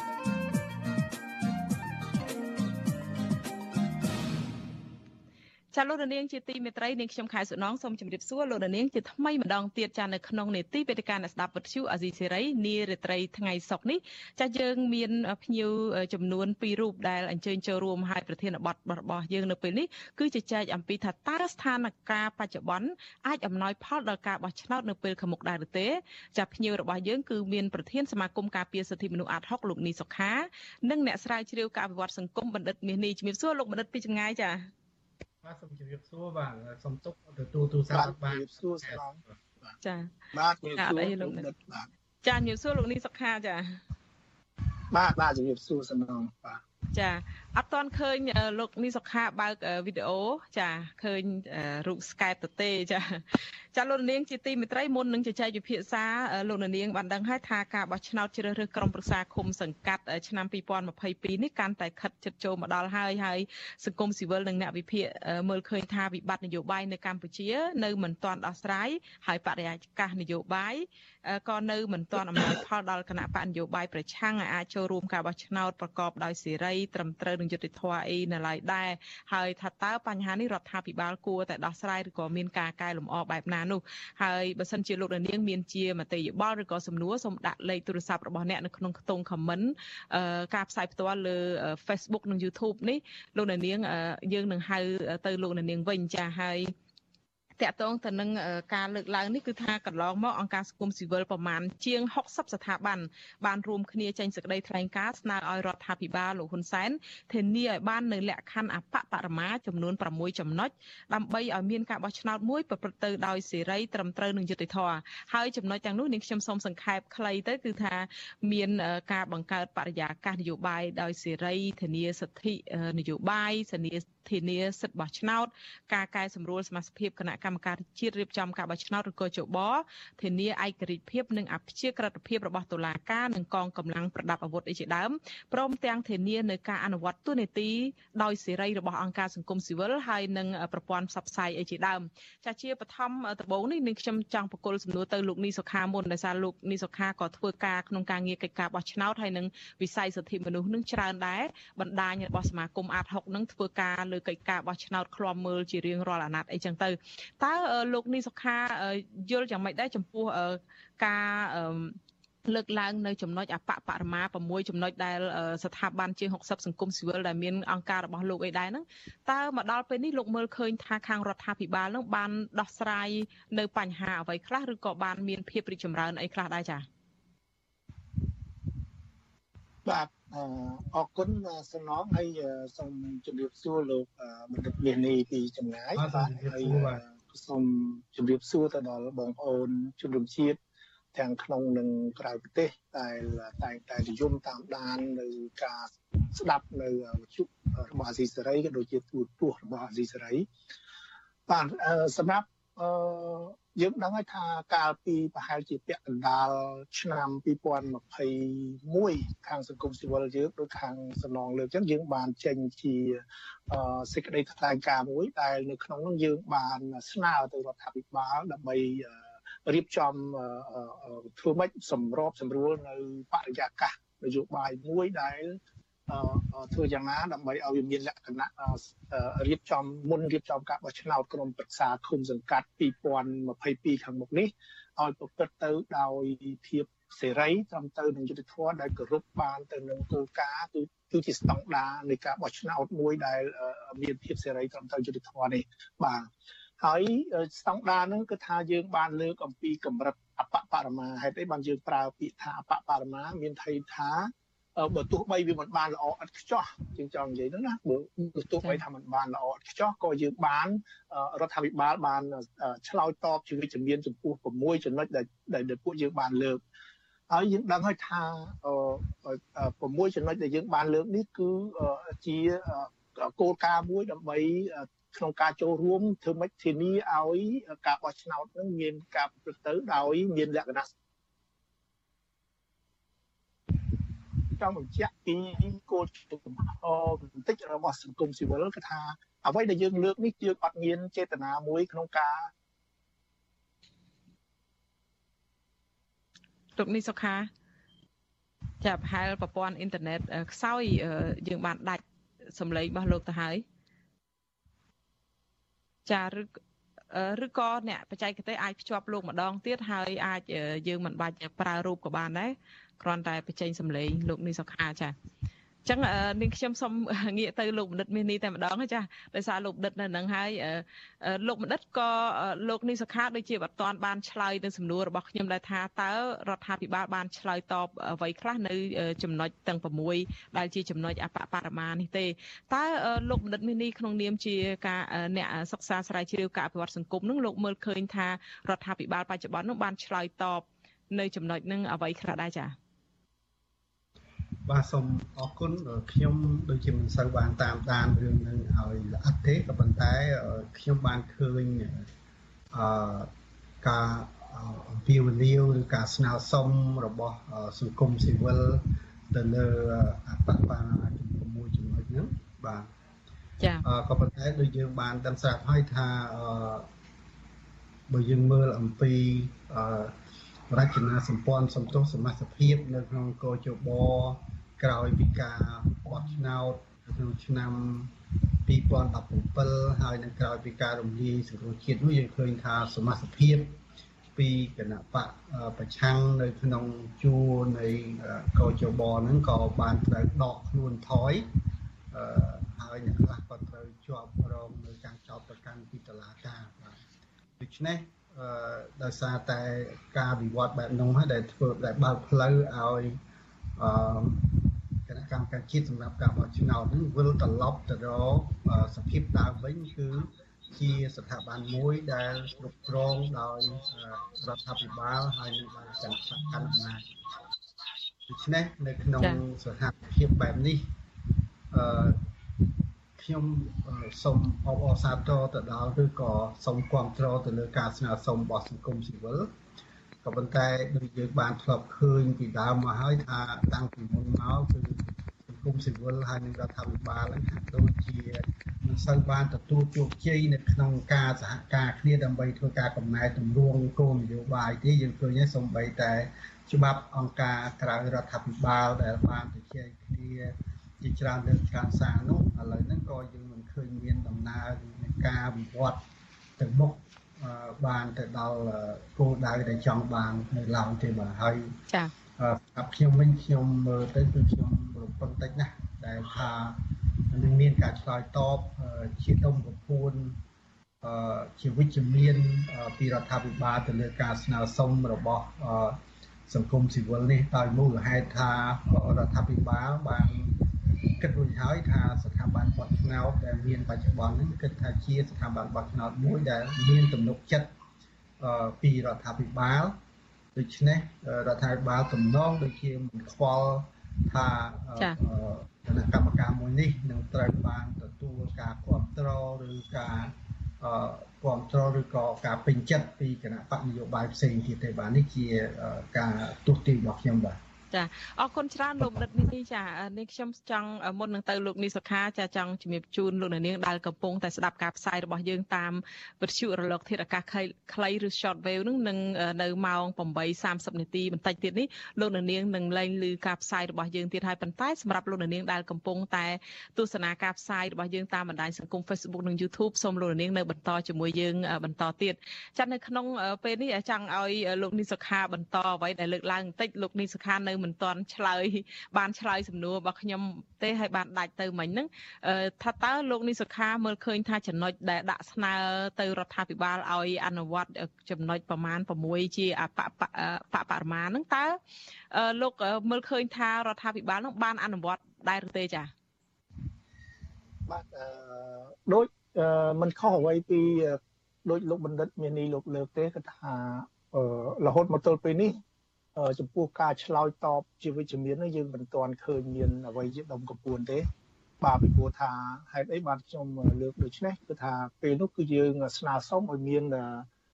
ចាលោករនាងជាទីមេត្រីនាងខ្ញុំខែសុណងសូមជម្រាបសួរលោករនាងជាថ្មីម្ដងទៀតចានៅក្នុងនេតិវេទិកាអ្នកស្ដាប់វិទ្យុអាស៊ីសេរីនារាត្រីថ្ងៃសុក្រនេះចាយើងមានភ្ញៀវចំនួន2រូបដែលអញ្ជើញចូលរួមហើយប្រធានបទរបស់យើងនៅពេលនេះគឺជជែកអំពីថាតើស្ថានភាពបច្ចុប្បន្នអាចអំណោយផលដល់ការបោះឆ្នោតនៅពេលខាងមុខដែរឬទេចាភ្ញៀវរបស់យើងគឺមានប្រធានសមាគមការពារសិទ្ធិមនុស្សអាត់ហុកលោកនីសុខានិងអ្នកស្រាវជ្រាវការវិវត្តសង្គមបណ្ឌិតមាសនេះជំរាបសួរលោកបណ្ឌិតពីចម្ងាយចា បាទសូមជម្រាបសួរបាទសូមទុកទទួលទូរស័ព្ទបាទជម្រាបសួរស្នងចាបាទជម្រាបសួរលោកបាទចាជំរាបសួរលោកនេះសុខាចាបាទបាទជំរាបសួរស្នងបាទ ចាអត់ទាន់ឃើញលោកនីសុខាបើកវីដេអូចាឃើញរូប Skype ទៅទេចាចាលោកនាងជាទីមេត្រីមុននឹងជជែកវិភាសាលោកនាងបានដឹងហើយថាការបោះឆ្នោតជ្រើសរើសក្រុមប្រឹក្សាឃុំសង្កាត់ឆ្នាំ2022នេះកាន់តែខិតជិតចូលមកដល់ហើយហើយសង្គមស៊ីវិលនិងអ្នកវិភាគមើលឃើញថាវិបត្តិនយោបាយនៅកម្ពុជានៅមិនទាន់ដោះស្រាយហើយបរិយាកាសនយោបាយក៏នៅមិនទាន់អំណោយផលដល់គណៈបកនយោបាយប្រឆាំងអាចចូលរួមការបោះឆ្នោតប្រកបដោយសេរីត្រឹមត្រូវនឹងយុត្តិធម៌អីនៅឡើយដែរហើយថាតើបញ្ហានេះរដ្ឋាភិបាលគួរតែដោះស្រាយឬក៏មានការកែលម្អបែបណានោះហើយបើសិនជាលោកនាងមានជាមតិយោបល់ឬក៏សំណួរសូមដាក់លេខទូរស័ព្ទរបស់អ្នកនៅក្នុងខ្ទង់ comment ការផ្សាយផ្ទាល់លើ Facebook និង YouTube នេះលោកនាងយើងនឹងហៅទៅលោកនាងវិញចាហើយ តកតងទៅនឹងការលើកឡើងនេះគឺថាកន្លងមកអង្គការសង្គមស៊ីវិលប្រមាណជាង60ស្ថាប័នបានរួមគ្នាចេញសេចក្តីថ្លែងការណ៍ស្នើឲ្យរដ្ឋាភិបាលលោកហ៊ុនសែនធានាឲ្យបាននៅលក្ខខណ្ឌអបបរមាចំនួន6ចំណុចដើម្បីឲ្យមានការបោះឆ្នោតមួយប្រព្រឹត្តទៅដោយសេរីត្រឹមត្រូវនិងយុត្តិធម៌ហើយចំណុចទាំងនោះនាងខ្ញុំសូមសង្ខេបខ្លីទៅគឺថាមានការបង្កើតបរិយាកាសនយោបាយដោយសេរីធានាសិទ្ធិនយោបាយធានាធានាសិទ្ធិបោះឆ្នោតការកែសម្រួលសមាជិកគណៈកម្មការជាតិរៀបចំការបោះឆ្នោតឬក៏ជបធានាឯករាជ្យភាពនិងអព្យាក្រឹតភាពរបស់តុលាការនិងកងកម្លាំងប្រដាប់អាវុធអីជាដើមព្រមទាំងធានានៅការអនុវត្តទូនីតិដោយសេរីរបស់អង្គការសង្គមស៊ីវិលហើយនិងប្រព័ន្ធផ្សព្វផ្សាយអីជាដើមចាជាបឋមដំបូងនេះនឹងខ្ញុំចង់បកគលសំណួរទៅលោកនីសុខាមុនដោយសារលោកនីសុខាក៏ធ្វើការក្នុងការងារកិច្ចការបោះឆ្នោតហើយនឹងវិស័យសិទ្ធិមនុស្សនឹងច្រើនដែរបណ្ដាញរបស់សមាគមអាត6នឹងធ្វើការលើកិច្ចការបោះឆ្នោតឃ្លាំមើលជារៀងរាល់អាណត្តិអីចឹងទៅតើលោកនីសុខាយល់យ៉ាងម៉េចដែរចំពោះការលើកឡើងនៅចំណុចអបបរមា6ចំណុចដែលស្ថាប័នជាង60សង្គមស៊ីវិលដែលមានអង្គការរបស់លោកអីដែរហ្នឹងតើមកដល់ពេលនេះលោកមើលឃើញថាខាងរដ្ឋាភិបាលនឹងបានដោះស្រាយនៅបញ្ហាអ្វីខ្លះឬក៏បានមានភាពរីកចម្រើនអីខ្លះដែរចា៎បាទ អរគុណសំណងហើយសូមជម្រាបសួរលោកបណ្ឌិតមាសនេះពីចម្ងាយបាទហើយសូមជម្រាបសួរទៅដល់បងប្អូនជនរួមជាតិទាំងក្នុងនិងក្រៅប្រទេសដែលតែងតែនិយមតាមដាននៅការស្ដាប់នៅវិទ្យុរបស់អាស៊ីសេរីក៏ដូចជាទូរទស្សន៍របស់អាស៊ីសេរីបាទសម្រាប់ អឺយើងដឹងហើយថាកាលពីប្រហែលជាពាក់កណ្ដាលឆ្នាំ2021ខាងសង្គមស៊ីវិលយើងដូចខាងសំណងលើកចឹងយើងបានចេញជាសេចក្តីថ្លែងការណ៍មួយដែលនៅក្នុងនោះយើងបានស្នើទៅរដ្ឋាភិបាលដើម្បីរៀបចំធ្វើម៉េចសម្របសម្រួលនៅបរិយាកាសនយោបាយមួយដែល ធ្វើយ៉ាងណាដើម្បីឲ្យវាមានលក្ខណៈរៀបចំមុនរៀបចំការបោះឆ្នោតក្រុមប្រឹក្សាឃុំសង្កាត់2022ខាងមុខនេះឲ្យប្រព្រឹត្តទៅដោយភាពសេរីត្រឹមត្រូវនឹងយុត្តិធម៌ដែលគោរពបានទៅនឹងគោលការណ៍គឺគឺជាស្តង់ដារនៃការបោះឆ្នោតមួយដែលមានភាពសេរីត្រឹមត្រូវយុត្តិធម៌នេះបាទហើយស្តង់ដារហ្នឹងគឺថាយើងបានលើកអំពីកម្រិតអបបរមាហេតុអីបានយើងប្រើពាក្យថាអបបរមាមានន័យថា បើទោះបីវាមិនបានល្អឥតខ្ចោះជាងចង់និយាយហ្នឹងណាបើទោះបីថាមិនបានល្អឥតខ្ចោះក៏យើងបានរដ្ឋាភិបាលបានឆ្លើយតបជាវិជ្ជមានចំពោះ6ចំណុចដែលដែលពួកយើងបានលើកហើយយើងដឹងហើយថា6ចំណុចដែលយើងបានលើកនេះគឺជាគោលការណ៍មួយដើម្បីក្នុងការចូលរួមធ្វើម៉េចធានាឲ្យការបោះឆ្នោតនឹងមានការប្រព្រឹត្តទៅដោយមានលក្ខណៈ ចង់បញ្ជាក់ពីគោលជំហរបន្តិចរបស់សង្គមស៊ីវិលគឺថាអ្វីដែលយើងលើកនេះយើងអត់មានចេតនាមួយក្នុងការលោកនេះសុខាចាប្រហែលប្រព័ន្ធអ៊ីនធឺណិតខ្សោយយើងបានដាច់សម្លេងរបស់លោកទៅហើយចាឬឬក៏អ្នកបច្ចេកទេសអាចភ្ជាប់លោកម្ដងទៀតហើយអាចយើងមិនបាច់ប្រើរូបក៏បានដែរ គ្រាន់តែបញ្ចេញសម្លេងលោកនេះសុខាចាចឹងនាងខ្ញុំសូមងាកទៅលោកបណ្ឌិតមាសនេះតែម្ដងចាដោយសារលោកបណ្ឌិតនៅនឹងហើយលោកបណ្ឌិតក៏លោកនេះសុខាដូចជាបតនបានឆ្លើយទៅសំណួររបស់ខ្ញុំដែរថាតើរដ្ឋាភិបាលបានឆ្លើយតបអ្វីខ្លះនៅចំណុចទាំង6ដែលជាចំណុចអបបរមានេះទេតើលោកបណ្ឌិតមាសនេះក្នុងនាមជាការអ្នកសិក្សាស្រាវជ្រាវការអភិវឌ្ឍសង្គមនឹងលោកមើលឃើញថារដ្ឋាភិបាលបច្ចុប្បន្ននោះបានឆ្លើយតបនៅចំណុចនឹងអ្វីខ្លះដែរចា៎ បាទសូមអរគុណខ្ញុំដូចជាមិនសូវបានតាមដានរឿងនឹងឲ្យល្អិតទេក៏ប៉ុន្តែខ្ញុំបានឃើញអឺការអំពាវនាវឬការស្នើសុំរបស់សង្គមស៊ីវិលទៅលើអបបាចំពោះចំណុចហ្នឹងបាទចា៎ក៏ប៉ុន្តែដូចយើងបានដឹងស្រាប់ហើយថាអឺបើយើងមើលអំពីអឺរចនាសម្ព័ន្ធសំទោសសមាជិកភាពនៅក្នុងកោជប ក្រោយពីការបោះឆ្នោតក្នុងឆ្នាំ2017ហើយនៅក្រោយពីការរំលាយសង្គ្រោះជាតិនោះយើងឃើញថាសមាជិកភាពពីគណៈបកប្រឆាំងនៅក្នុងជួរនៃកោជបហ្នឹងក៏បានត្រូវដកខ្លួនថយហើយអ្នកខ្លះក៏ត្រូវជាប់រងនៅការចោទប្រកាន់ពីតុលាការបាទដូច្នេះដោយសារតែការវិវត្តបែបនោះហើយដែលធ្វើដែលបើកផ្លូវឲ្យអឺគណៈ កម្មការជាតិសម្រាប់ការបោះឆ្នោតនឹងវិលត្រឡប់ទៅរកសភាពដើមវិញគឺជាស្ថាប័នមួយដែលគ្រប់គ្រងដោយរដ្ឋាភិបាលហើយនឹងដោយចន្ទសកម្មអំណាចដូច្នេះនៅក្នុងស្ថានភាពបែបនេះអឺខ្ញុំសូមអបអរសាទរទៅដល់ឬក៏សូមគាំទ្រទៅលើការស្នើសុំរបស់សង្គមស៊ីវិលក៏ប៉ុន្តែដូចយើងបានធ្លាប់ឃើញពីដើមមកហើយថាតាំងពីមុនមកគឺសង្គមស៊ីវិលហើយនឹងរដ្ឋាភិបាលហ្នឹងហាក់ដូចជាមិនសូវបានទទួលជោគជ័យនៅក្នុងការសហការគ្នាដើម្បីធ្វើការកំណែទម្រង់គោលនយោបាយទេយើងឃើញហើយសូម្បីតែច្បាប់អង្គការក្រៅរដ្ឋាភិបាលដែលបានទៅជែកគ្នាជាច្រើនលើកច្រើនសារនោះឥឡូវហ្នឹងក៏យើងមិនឃើញមានដំណើរនៃការវិវត្តទៅមុខបានទៅដល់គោលដៅដែលចង់បាននៅឡើយទេបាទហើយចា៎ សម្រាប់ខ្ញុំវិញខ្ញុំមើលទៅគឺខ្ញុំរំពឹងតិចណាស់ដែលថានឹងមានការឆ្លើយតបជាដុំប្រពូនអឺជាវិជ្ជមានពីរដ្ឋាភិបាលទៅលើការស្នើសុំរបស់សង្គមស៊ីវិលនេះដោយមូលហេតុថារដ្ឋាភិបាលបានគិតរួចហើយថាស្ថាប័នបោះឆ្នោតដែលមានបច្ចុប្បន្ននេះគិតថាជាស្ថាប័នបោះឆ្នោតមួយដែលមានទំនុកចិត្តពីរដ្ឋាភិបាល ដូច្នេះរដ្ឋាភិបាលទំនងដូចជាមិនខ្វល់ថាគណៈកម្មការមួយនេះនឹងត្រូវបានទទួលការគ្រប់គ្រងឬការគ្រប់គ្រងឬក៏ការពេញចិត្តពីគណៈបកនយោបាយផ្សេងទៀតទេបាទនេះជាការទស្សន៍ទាយរបស់ខ្ញុំបាទ ចាអរគុណច្រើនលោកដិតនេះចានេះខ្ញុំចង់មុននឹងទៅលោកនីសុខាចាចង់ជំរាបជូនលោកនាងដែលកំពុងតែស្ដាប់ការផ្សាយរបស់យើងតាមវិទ្យុរលកធាតុអាកាសខ្លីឬ short wave នឹងនឹងនៅម៉ោង8:30នាទីបន្តិចទៀតនេះលោកនាងនឹងលែងឮការផ្សាយរបស់យើងទៀតហើយប៉ុន្តែសម្រាប់លោកនាងដែលកំពុងតែទស្សនាការផ្សាយរបស់យើងតាមបណ្ដាញសង្គម Facebook និង YouTube សូមលោកនាងនៅបន្តជាមួយយើងបន្តទៀតចានៅក្នុងពេលនេះចង់ឲ្យលោកនីសុខាបន្តអ្វីដែលលើកឡើងបន្តិចលោកនីសុខានៅមិនទាន់ឆ្លើយបានឆ្លើយសំណួររបស់ខ្ញុំទេហើយបានដាច់ទៅមិញហ្នឹងថាតើលោកនីសុខាមើលឃើញថាចំណុចដែលដាក់ស្នើទៅរដ្ឋាភិបាលឲ្យអនុវត្តចំណុចប្រមាណ6ជាអបបបរមាហ្នឹងតើលោកមើលឃើញថារដ្ឋាភិបាលហ្នឹងបានអនុវត្តដែរឬទេចា៎បាទអឺដូចមិនខុសអ្វីពីដូចលោកបណ្ឌិតមាននេះលោកលើកទេគឺថារហូតមកទល់ពេលនេះ ចំពោះការឆ្លើយតបជាវិជ្ជមាននោះយើងមិនទាន់ឃើញមានអ្វីជាដុំកំពួនទេ បាទពីព្រោះថាហេតុអីបានខ្ញុំលើកដូចនេះគឺថាពេលនោះគឺយើងស្នើសុំឲ្យមាន